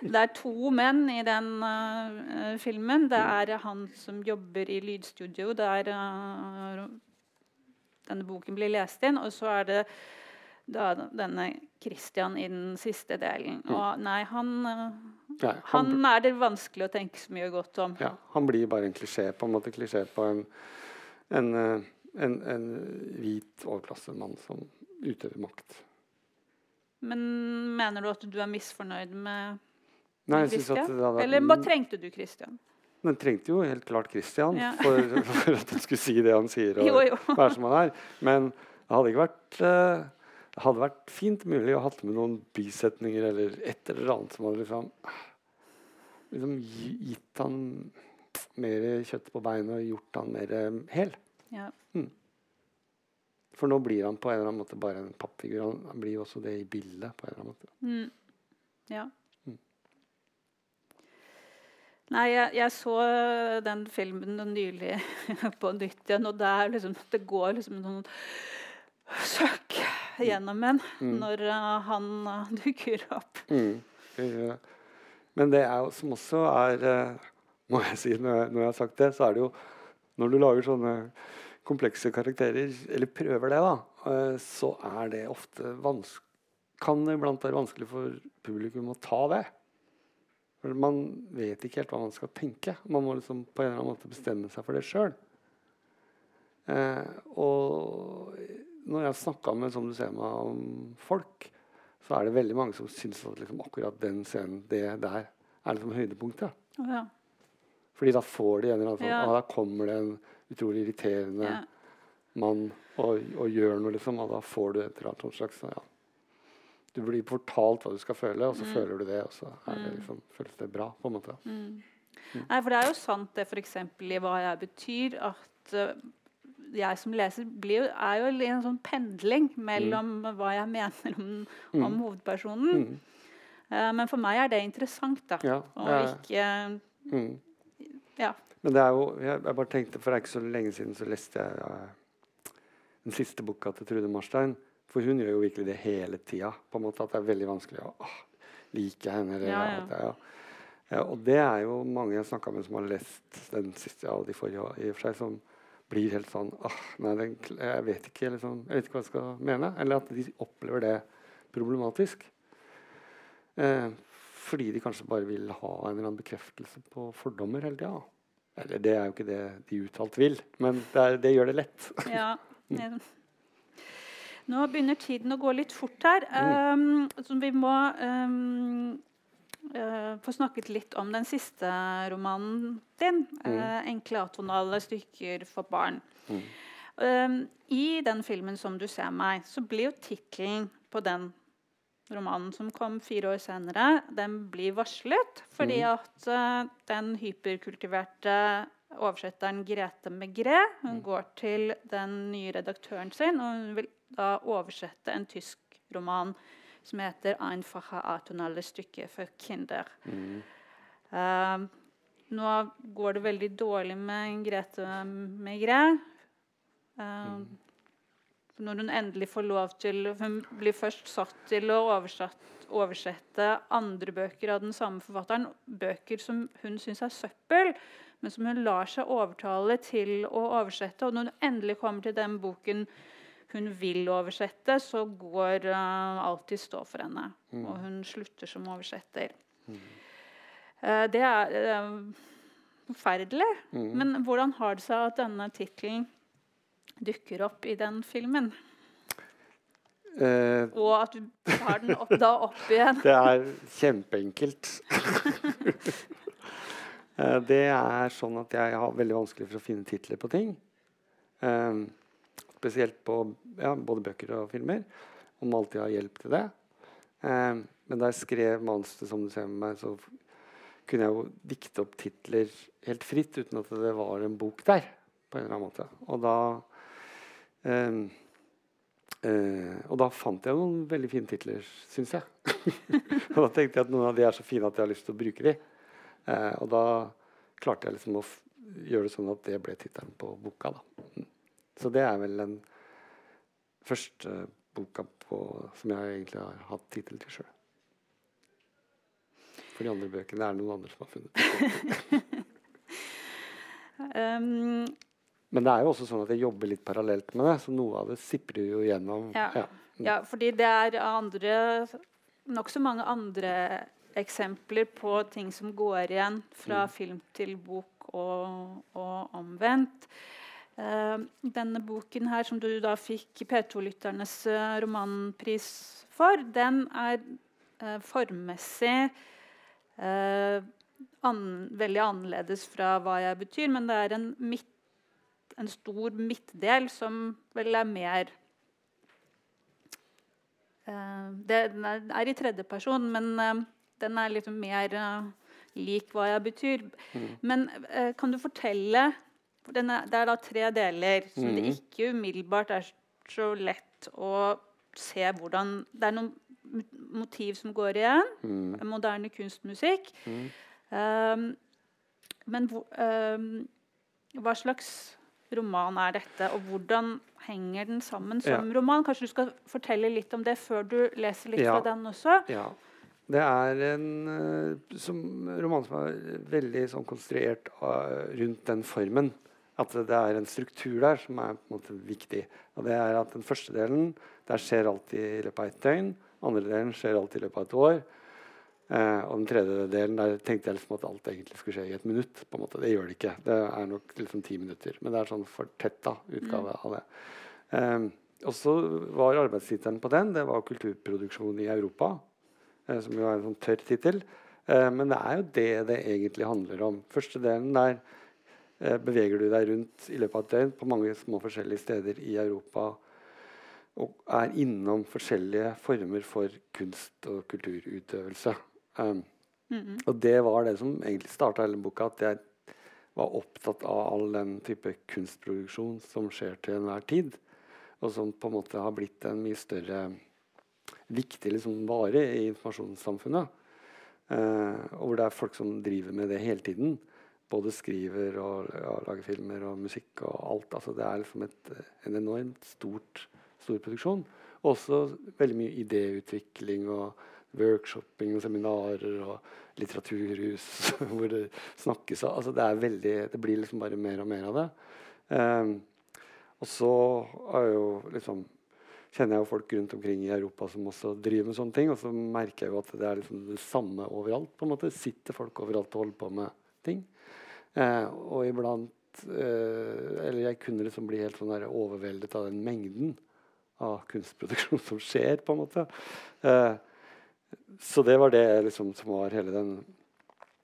det er to menn i den uh, filmen. Det Mm. er han som jobber i lydstudio der uh, denne boken blir lest inn, og så er det da denne Christian i den siste delen. Og nei, han, nei, Mm. han, han er det vanskelig å tenke så mye godt om. ja, han blir bare en klisjé, på en måte klisjé på en, en, eh, en, en hvit overklassemann som utøver makt. Men mener du at du er misfornøyd med Nei, Christian? hadde Eller hva trengte du, Christian? Den trengte jo helt klart Christian Ja. for, for at han skulle si det han sier. Og Jo, jo. være som han er. Men det hadde ikke vært eh, Det hadde vært fint mulig å hatt med noen bisetninger eller et eller annet som hadde liksom, liksom gitt han mer kjøtt på beinet og gjort han mer eh, hel. Ja. For nå blir han på en eller annen måte bare en pappfigur. Han, han blir jo også det i bildet. på en eller annen måte. Mm. Ja. Mm. Nei, jeg, jeg så den filmen nylig på nytt igjen, og det, er liksom, det går liksom noen søkk gjennom en Mm. når eh, han eh, dukker opp. Mm. Men det er jo som også er eh, Må jeg si, når jeg, når jeg har sagt det, så er det jo Når du lager sånne komplekse karakterer, eller prøver det, da, så er det ofte vanskelig kan det iblant være vanskelig for publikum å ta det. For man vet ikke helt hva man skal tenke. Man må liksom på en eller annen måte bestemme seg for det sjøl. Eh, og når jeg har snakka med som du ser meg, om folk, så er det veldig mange som syns at liksom, akkurat den scenen, det der, er liksom høydepunktet. Oh, ja. Fordi da får de en eller annen sånn Ja. ah, Da kommer det en utrolig irriterende Ja. mann og, og gjør noe, liksom. Og da får du et eller annet sånn slags ja. Du blir fortalt hva du skal føle, og så Mm. føler du det, og så er det liksom, føles det bra. på en måte. Mm. Nei, for det er jo sant det f.eks. i hva jeg betyr, at eh, jeg som leser blir, er jo i en sånn pendling mellom hva jeg mener om, om Mm. hovedpersonen. Mm. Uh, men for meg er det interessant, da. Ja, Og jeg, ikke Mm. Ja. Men det er jo, jeg, jeg bare tenkte, for ikke så lenge siden så leste jeg uh, den siste boka til Trude Marstein. For hun gjør jo virkelig det hele tida. På en måte At det er veldig vanskelig å åh, like henne. Eller, Ja, ja. At jeg, ja. Ja, og det er jo mange jeg snakka med som har lest den siste ja, og de forrige i og for seg, som blir helt sånn ah, nei, den, jeg vet ikke liksom, jeg vet ikke hva jeg skal mene. Eller at de opplever det problematisk. Eh, fordi de kanskje bare vil ha en eller annen bekreftelse på fordommer hele tida. Eller det er jo ikke det de uttalt vil, men det, er, det gjør det lett. Ja. Nå begynner tiden å gå litt fort her. Um, så vi må um, eh, få snakket litt om den siste romanen din. eh, 'Enkle atonale stykker for barn'. Mm. Uh, I den filmen som du ser meg, så blir jo tittelen på den romanen som kom fire år senere, den blir varslet. Fordi at eh, den hyperkultiverte oversetteren Grete Megré hun går til den nye redaktøren sin, og hun vil da oversette en tysk roman som heter 'Einfache atonale Stykke for Kinder'. Mm. Eh, nå går det veldig dårlig med Grete Megré. mm. når hun endelig får lov til Hun blir først satt til å oversatt, oversette andre bøker av den samme forfatteren. Bøker som hun syns er søppel, men som hun lar seg overtale til å oversette. Og når hun endelig kommer til den boken hun vil oversette, så går uh, alt i stå for henne. Og hun slutter som oversetter. Eh, det er eh, forferdelig. Mm. Men hvordan har det seg at denne tittelen dukker opp i den filmen? Uh, Og at du tar den opp, da opp igjen? det er kjempeenkelt. Eh, det er sånn at jeg har veldig vanskelig for å finne titler på ting. Eh, spesielt på ja, både bøker og filmer. om alltid ha hjelp til det. Eh, men da jeg skrev manuset som du ser med meg, så kunne jeg jo dikte opp titler helt fritt uten at det var en bok der. på en eller annen måte. Og da eh, eh, Og da fant jeg noen veldig fine titler, syns jeg. og da tenkte jeg at noen av de er så fine at jeg har lyst til å bruke de. Eh, og da klarte jeg liksom å gjøre det sånn at det ble tittelen på boka. Da. Så det er vel den første boka på, som jeg egentlig har hatt tittel til sjøl. For de andre bøkene er det noen andre som har funnet. Um, Men det er jo også sånn at jeg jobber litt parallelt med det, så noe av det siprer jo gjennom. Ja. Ja. ja, fordi det er andre Nokså mange andre eksempler på ting som går igjen fra Mm. film til bok og, og omvendt. Eh, denne boken her, som du da fikk P2-lytternes eh, romanpris for, den er eh, formmessig an, veldig annerledes fra hva jeg betyr, men det er en, midt, en stor midtdel som vel er mer det, den er, i tredjeperson, men den er litt mer lik hva jeg betyr. Men eh, kan du fortelle er, Det er da tre deler, så det Mhm. ikke umiddelbart er så lett å se hvordan Det er noen motiv som går igjen. Mm. Moderne kunstmusikk. Mm. Um, men um, hva slags roman er dette, og hvordan henger den sammen som roman? Kanskje du skal fortelle litt om det før du leser litt Ja. fra den også? Ja. Det er en eh, som, roman som er veldig sånn konstruert eh, rundt den formen. At det er en struktur der som er på en måte viktig. Og det er at Den første delen der skjer alltid i løpet av ett døgn. Andre delen skjer alltid i løpet av et år. Eh, og den tredje delen der tenkte jeg liksom at alt egentlig skulle skje i et minutt. på en måte. Det gjør det ikke. Det er nok liksom ti minutter. Men det er sånn fortetta utgave mm. av det. Eh, og så var arbeidstittelen på den det var 'Kulturproduksjon i Europa'. Eh, som jo er en sånn tørr tittel. Eh, men det er jo det det egentlig handler om. Første delen der beveger du deg rundt i løpet av et døgn på mange små forskjellige steder i Europa og er innom forskjellige former for kunst- og kulturutøvelse. Um, mm -hmm. Og det var det som egentlig starta hele boka. At jeg var opptatt av all den type kunstproduksjon som skjer til enhver tid. Og som på en måte har blitt en mye større viktig liksom, vare i informasjonssamfunnet. Uh, og hvor det er folk som driver med det hele tiden. Både skriver og, og lager filmer og musikk og alt. Altså, det er liksom et, en enormt stort, stor produksjon. Også veldig mye idéutvikling og workshopping og seminarer og litteraturhus hvor det snakkes altså det, veldig, det blir liksom bare mer og mer av det. Um, og så jo, liksom, kjenner jeg jo folk rundt omkring i Europa som også driver med sånne ting. Og så merker jeg jo at det er liksom det samme overalt. på en måte. Sitter folk overalt og holder på med ting. Uh, og iblant uh, Eller jeg kunne liksom bli helt sånn overveldet av den mengden av kunstproduksjon som skjer. på en måte. Uh, så det var det liksom, som var hele den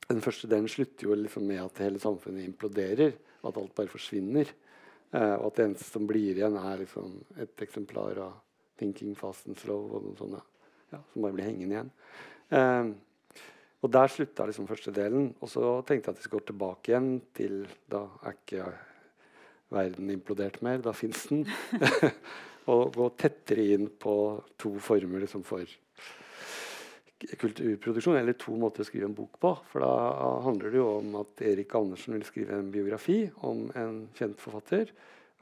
Den første delen slutter jo liksom med at hele samfunnet imploderer. At alt bare forsvinner. Eh, og at det eneste som blir igjen, er liksom et eksemplar av 'Thinking Fast and Slow' og noen sånne ja, som bare blir hengende igjen. Eh, og der slutta liksom første delen. Og så tenkte jeg at vi skulle gå tilbake igjen til Da er ikke verden implodert mer. Da fins den. og gå tettere inn på to former liksom, for kulturproduksjon, eller to måter å skrive en bok på. For da handler det jo om at Erik Andersen vil skrive en biografi om en kjent forfatter.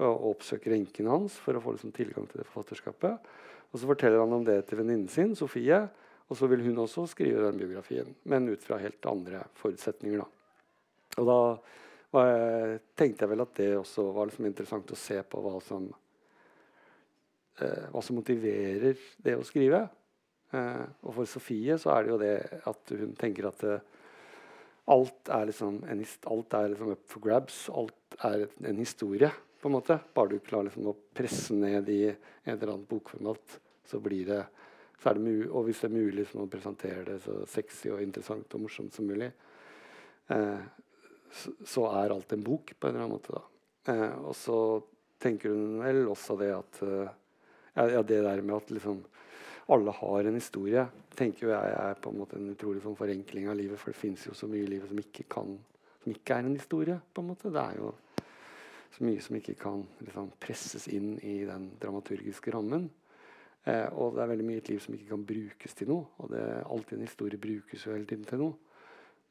Og oppsøker enken hans for å få liksom tilgang til det forfatterskapet. Og så forteller han om det til venninnen sin, Sofie. Og så vil hun også skrive den biografien, men ut fra helt andre forutsetninger. Da. Og da jeg, tenkte jeg vel at det også var liksom interessant å se på hva som, eh, hva som motiverer det å skrive. Eh, og for Sofie så er det jo det at hun tenker at uh, alt er liksom en, alt er liksom up for grabs. Alt er en historie, på en måte. Bare du klarer liksom å presse ned i en eller annen bokformat, så blir det, så det Og hvis det er mulig liksom, å presentere det så sexy og interessant og morsomt som mulig, Eh, så, så, er alt en bok, på en eller annen måte. da. og så tenker hun vel også det at ja, det der med at liksom alle har en historie. tenker jeg er på en måte en utrolig sånn forenkling av livet. For det fins jo så mye i livet som ikke, kan, som ikke er en historie. på en måte. Det er jo så mye som ikke kan liksom, presses inn i den dramaturgiske rammen. Eh, og det er veldig mye i et liv som ikke kan brukes til noe. Og det, alltid en historie brukes jo hele tiden til noe.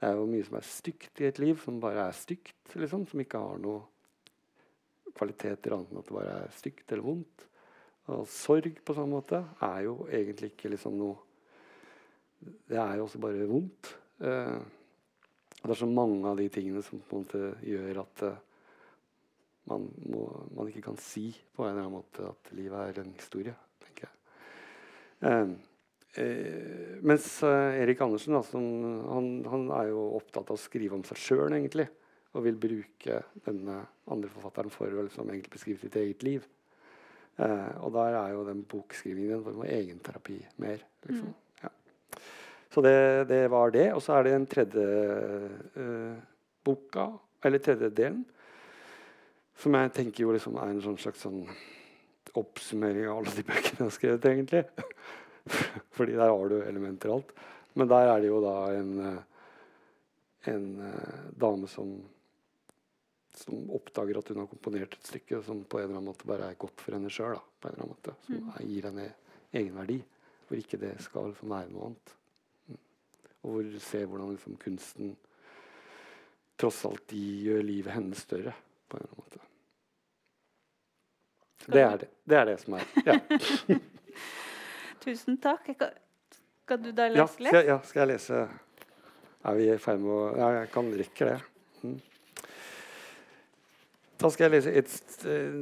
Det er jo mye som er stygt i et liv, som bare er stygt. Liksom, som ikke har noe kvaliteter annet enn at det bare er stygt eller vondt. Og sorg på samme måte er jo egentlig ikke liksom noe Det er jo også bare vondt. Eh, det er så mange av de tingene som på en måte gjør at eh, man, må, man, ikke kan si på en eller annen måte at livet er en historie, tenker jeg. Eh, eh, mens uh, Erik Andersen altså, han, han, er jo opptatt av å skrive om seg sjøl, egentlig. Og vil bruke denne andre forfatteren for å liksom, egentlig beskrive sitt eget liv. Eh, og der er jo den bokskrivingen en form for egenterapi mer. Liksom. Mm. Ja. Så det, det, var det. Og så er det den tredje uh, boka, eller tredje delen, som jeg tenker jo liksom er en sånn slags sånn oppsummering av alle de bøkene jeg har skrevet, egentlig. Fordi der har du elementer og alt. Men der er det jo da en, eh, en uh, dame som som oppdager at hun har komponert et stykke som på en eller annen måte bare er godt for henne sjøl. Som mm. gir henne egenverdi. Hvor ikke det skal liksom være noe annet. Mm. Og hvor du ser hvordan liksom, kunsten tross alt gjør livet hennes større. på en eller annen måte. Det er det. Det er det som er. Ja. Tusen takk. Skal du da lese litt? Ja, skal, ja, skal jeg lese? Er vi i ferd med å Ja, jeg kan rekke det. Mm. Da skal jeg lese et,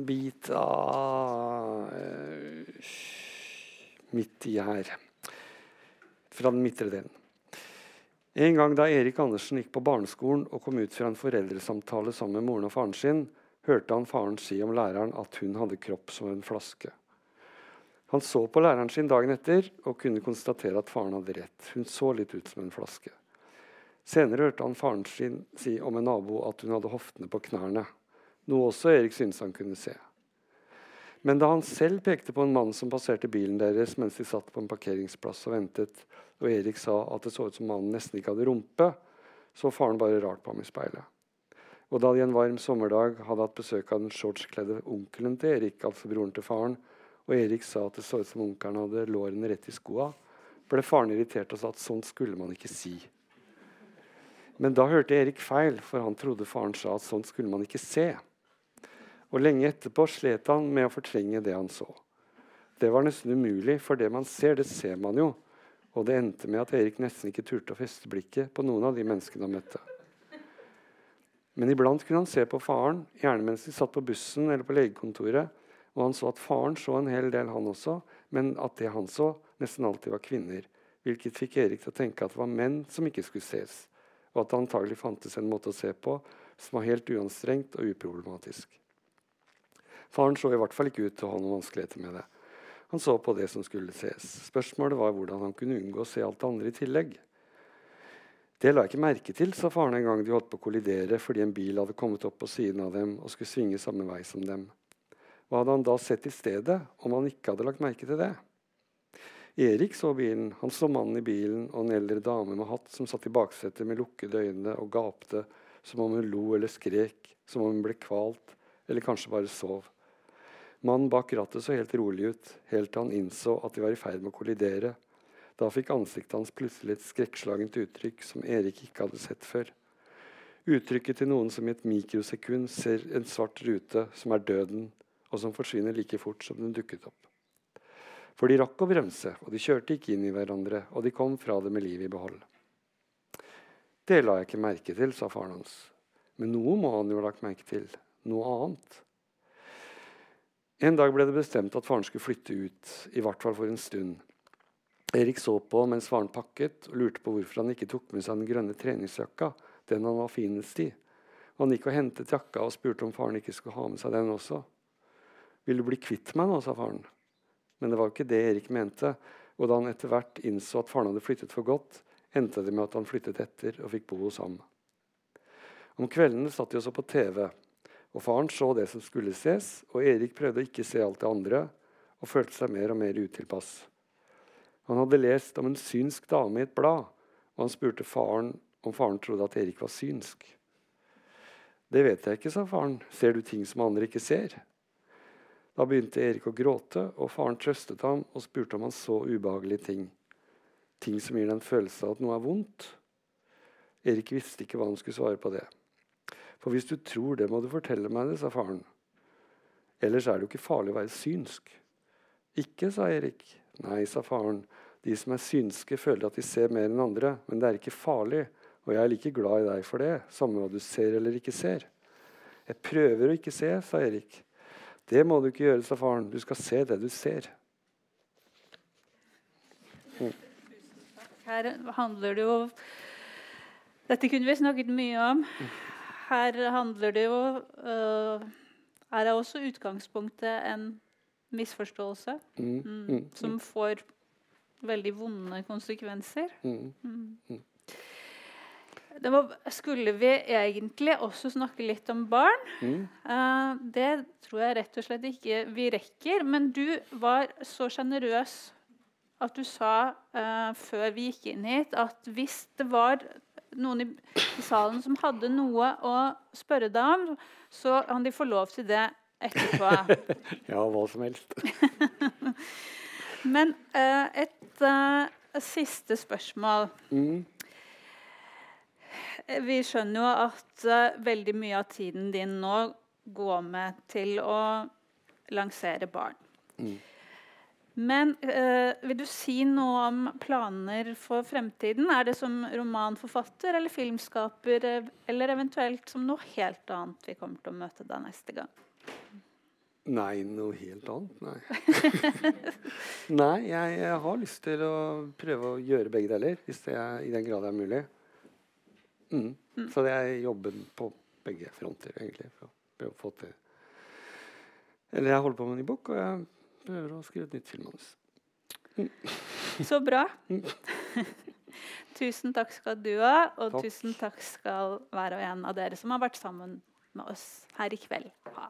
bit av uh, midt i her. fra den midtre delen. En gang da Erik Andersen gikk på barneskolen og kom ut fra en foreldresamtale sammen med moren og faren sin, hørte han faren si om læreren at hun hadde kropp som en flaske. Han så på læreren sin dagen etter og kunne konstatere at faren hadde rett. Hun så litt ut som en flaske. Senere hørte han faren sin si om en nabo at hun hadde hoftene på knærne, noe også Erik syntes han kunne se. Men da han selv pekte på en mann som passerte bilen deres mens de satt på en parkeringsplass og ventet, og Erik sa at det så ut som mannen nesten ikke hadde rumpe, så faren bare rart på ham i speilet. Og da de en varm sommerdag hadde hatt besøk av den shortskledde onkelen til Erik, altså broren til faren, og Erik sa at det så ut som onkelen hadde lårene rett i skoa, ble faren irritert og sa at sånt skulle man ikke si. Men da hørte Erik feil, for han trodde faren sa at sånt skulle man ikke se. Og lenge etterpå slet han med å fortrenge det han så. Det var nesten umulig, for det man ser, det ser man jo. Og det endte med at Erik nesten ikke turte å feste blikket på noen av de menneskene han møtte. Men iblant kunne han se på faren, gjerne mens de satt på bussen eller på legekontoret, og han så at faren så en hel del, han også, men at det han så, nesten alltid var kvinner. Hvilket fikk Erik til å tenke at det var menn som ikke skulle ses, og at det antagelig fantes en måte å se på som var helt uanstrengt og uproblematisk. Faren så i hvert fall ikke ut til å ha noen vanskeligheter med det. Han så på det som skulle ses. Spørsmålet var hvordan han kunne unngå å se alt det andre i tillegg. Det la jeg ikke merke til, sa faren en gang de holdt på å kollidere fordi en bil hadde kommet opp på siden av dem og skulle svinge samme vei som dem. Hva hadde han da sett i stedet, om han ikke hadde lagt merke til det? Erik så bilen. Han så mannen i bilen og en eldre dame med hatt som satt i baksetet med lukkede øyne og gapte som om hun lo eller skrek, som om hun ble kvalt eller kanskje bare sov. Mannen bak rattet så helt rolig ut, helt til han innså at de var i ferd med å kollidere. Da fikk ansiktet hans plutselig et skrekkslagent uttrykk som Erik ikke hadde sett før. Uttrykket til noen som i et mikrosekund ser en svart rute som er døden, og som forsvinner like fort som den dukket opp. For de rakk å bremse, og de kjørte ikke inn i hverandre, og de kom fra det med livet i behold. Det la jeg ikke merke til, sa faren hans. Men noe må han jo ha lagt merke til. Noe annet. En dag ble det bestemt at faren skulle flytte ut, i hvert fall for en stund. Erik så på mens faren pakket, og lurte på hvorfor han ikke tok med seg den grønne treningsjakka, den han var finest i. Han gikk og hentet jakka og spurte om faren ikke skulle ha med seg den også. Vil du bli kvitt meg nå, sa faren. Men det var jo ikke det Erik mente, og da han etter hvert innså at faren hadde flyttet for godt, endte det med at han flyttet etter og fikk bo hos ham. Om kveldene satt de også på TV, og Faren så det som skulle ses, og Erik prøvde å ikke se alt det andre, og følte seg mer og mer utilpass. Han hadde lest om en synsk dame i et blad, og han spurte faren om faren trodde at Erik var synsk. Det vet jeg ikke, sa faren. Ser du ting som andre ikke ser? Da begynte Erik å gråte, og faren trøstet ham og spurte om han så ubehagelige ting. Ting som gir deg en følelse av at noe er vondt. Erik visste ikke hva han skulle svare på det. For hvis du tror det, må du fortelle meg det, sa faren. Ellers er det jo ikke farlig å være synsk. Ikke, sa Erik. Nei, sa faren. De som er synske, føler at de ser mer enn andre, men det er ikke farlig. Og jeg er like glad i deg for det, samme hva du ser eller ikke ser. Jeg prøver å ikke se, sa Erik. Det må du ikke gjøre, sa faren. Du skal se det du ser. Mm. Her handler det jo Dette kunne vi snakket mye om her handler det jo uh, Her er også utgangspunktet en misforståelse mm, mm, mm, som mm. får veldig vonde konsekvenser. Mm, mm. Var, skulle vi egentlig også snakke litt om barn? Uh, det tror jeg rett og slett ikke vi rekker. Men du var så sjenerøs at du sa uh, før vi gikk inn hit, at hvis det var noen i, i, salen som hadde noe å spørre deg om, så kan de få lov til det etterpå. ja, hva som helst. Men uh, et uh, siste spørsmål. Mm. Vi skjønner jo at uh, veldig mye av tiden din nå går med til å lansere barn. Mm. Men uh, vil du si noe om planer for fremtiden? Er det som romanforfatter eller filmskaper, eller eventuelt som noe helt annet vi kommer til å møte deg neste gang? Nei, noe helt annet. Nei. Nei, jeg, jeg, har lyst til å prøve å gjøre begge deler, hvis det er, i den grad det er mulig. Mm. Mm. Så det er jobben på begge fronter, egentlig. For å prøve å få til Eller jeg holder på med en ny bok, og jeg prøver å skrive et nytt filmmanus. Mm. Så bra. Mm. tusen takk skal du ha, og takk. tusen takk skal hver og en av dere som har vært sammen med oss her i kveld, ha.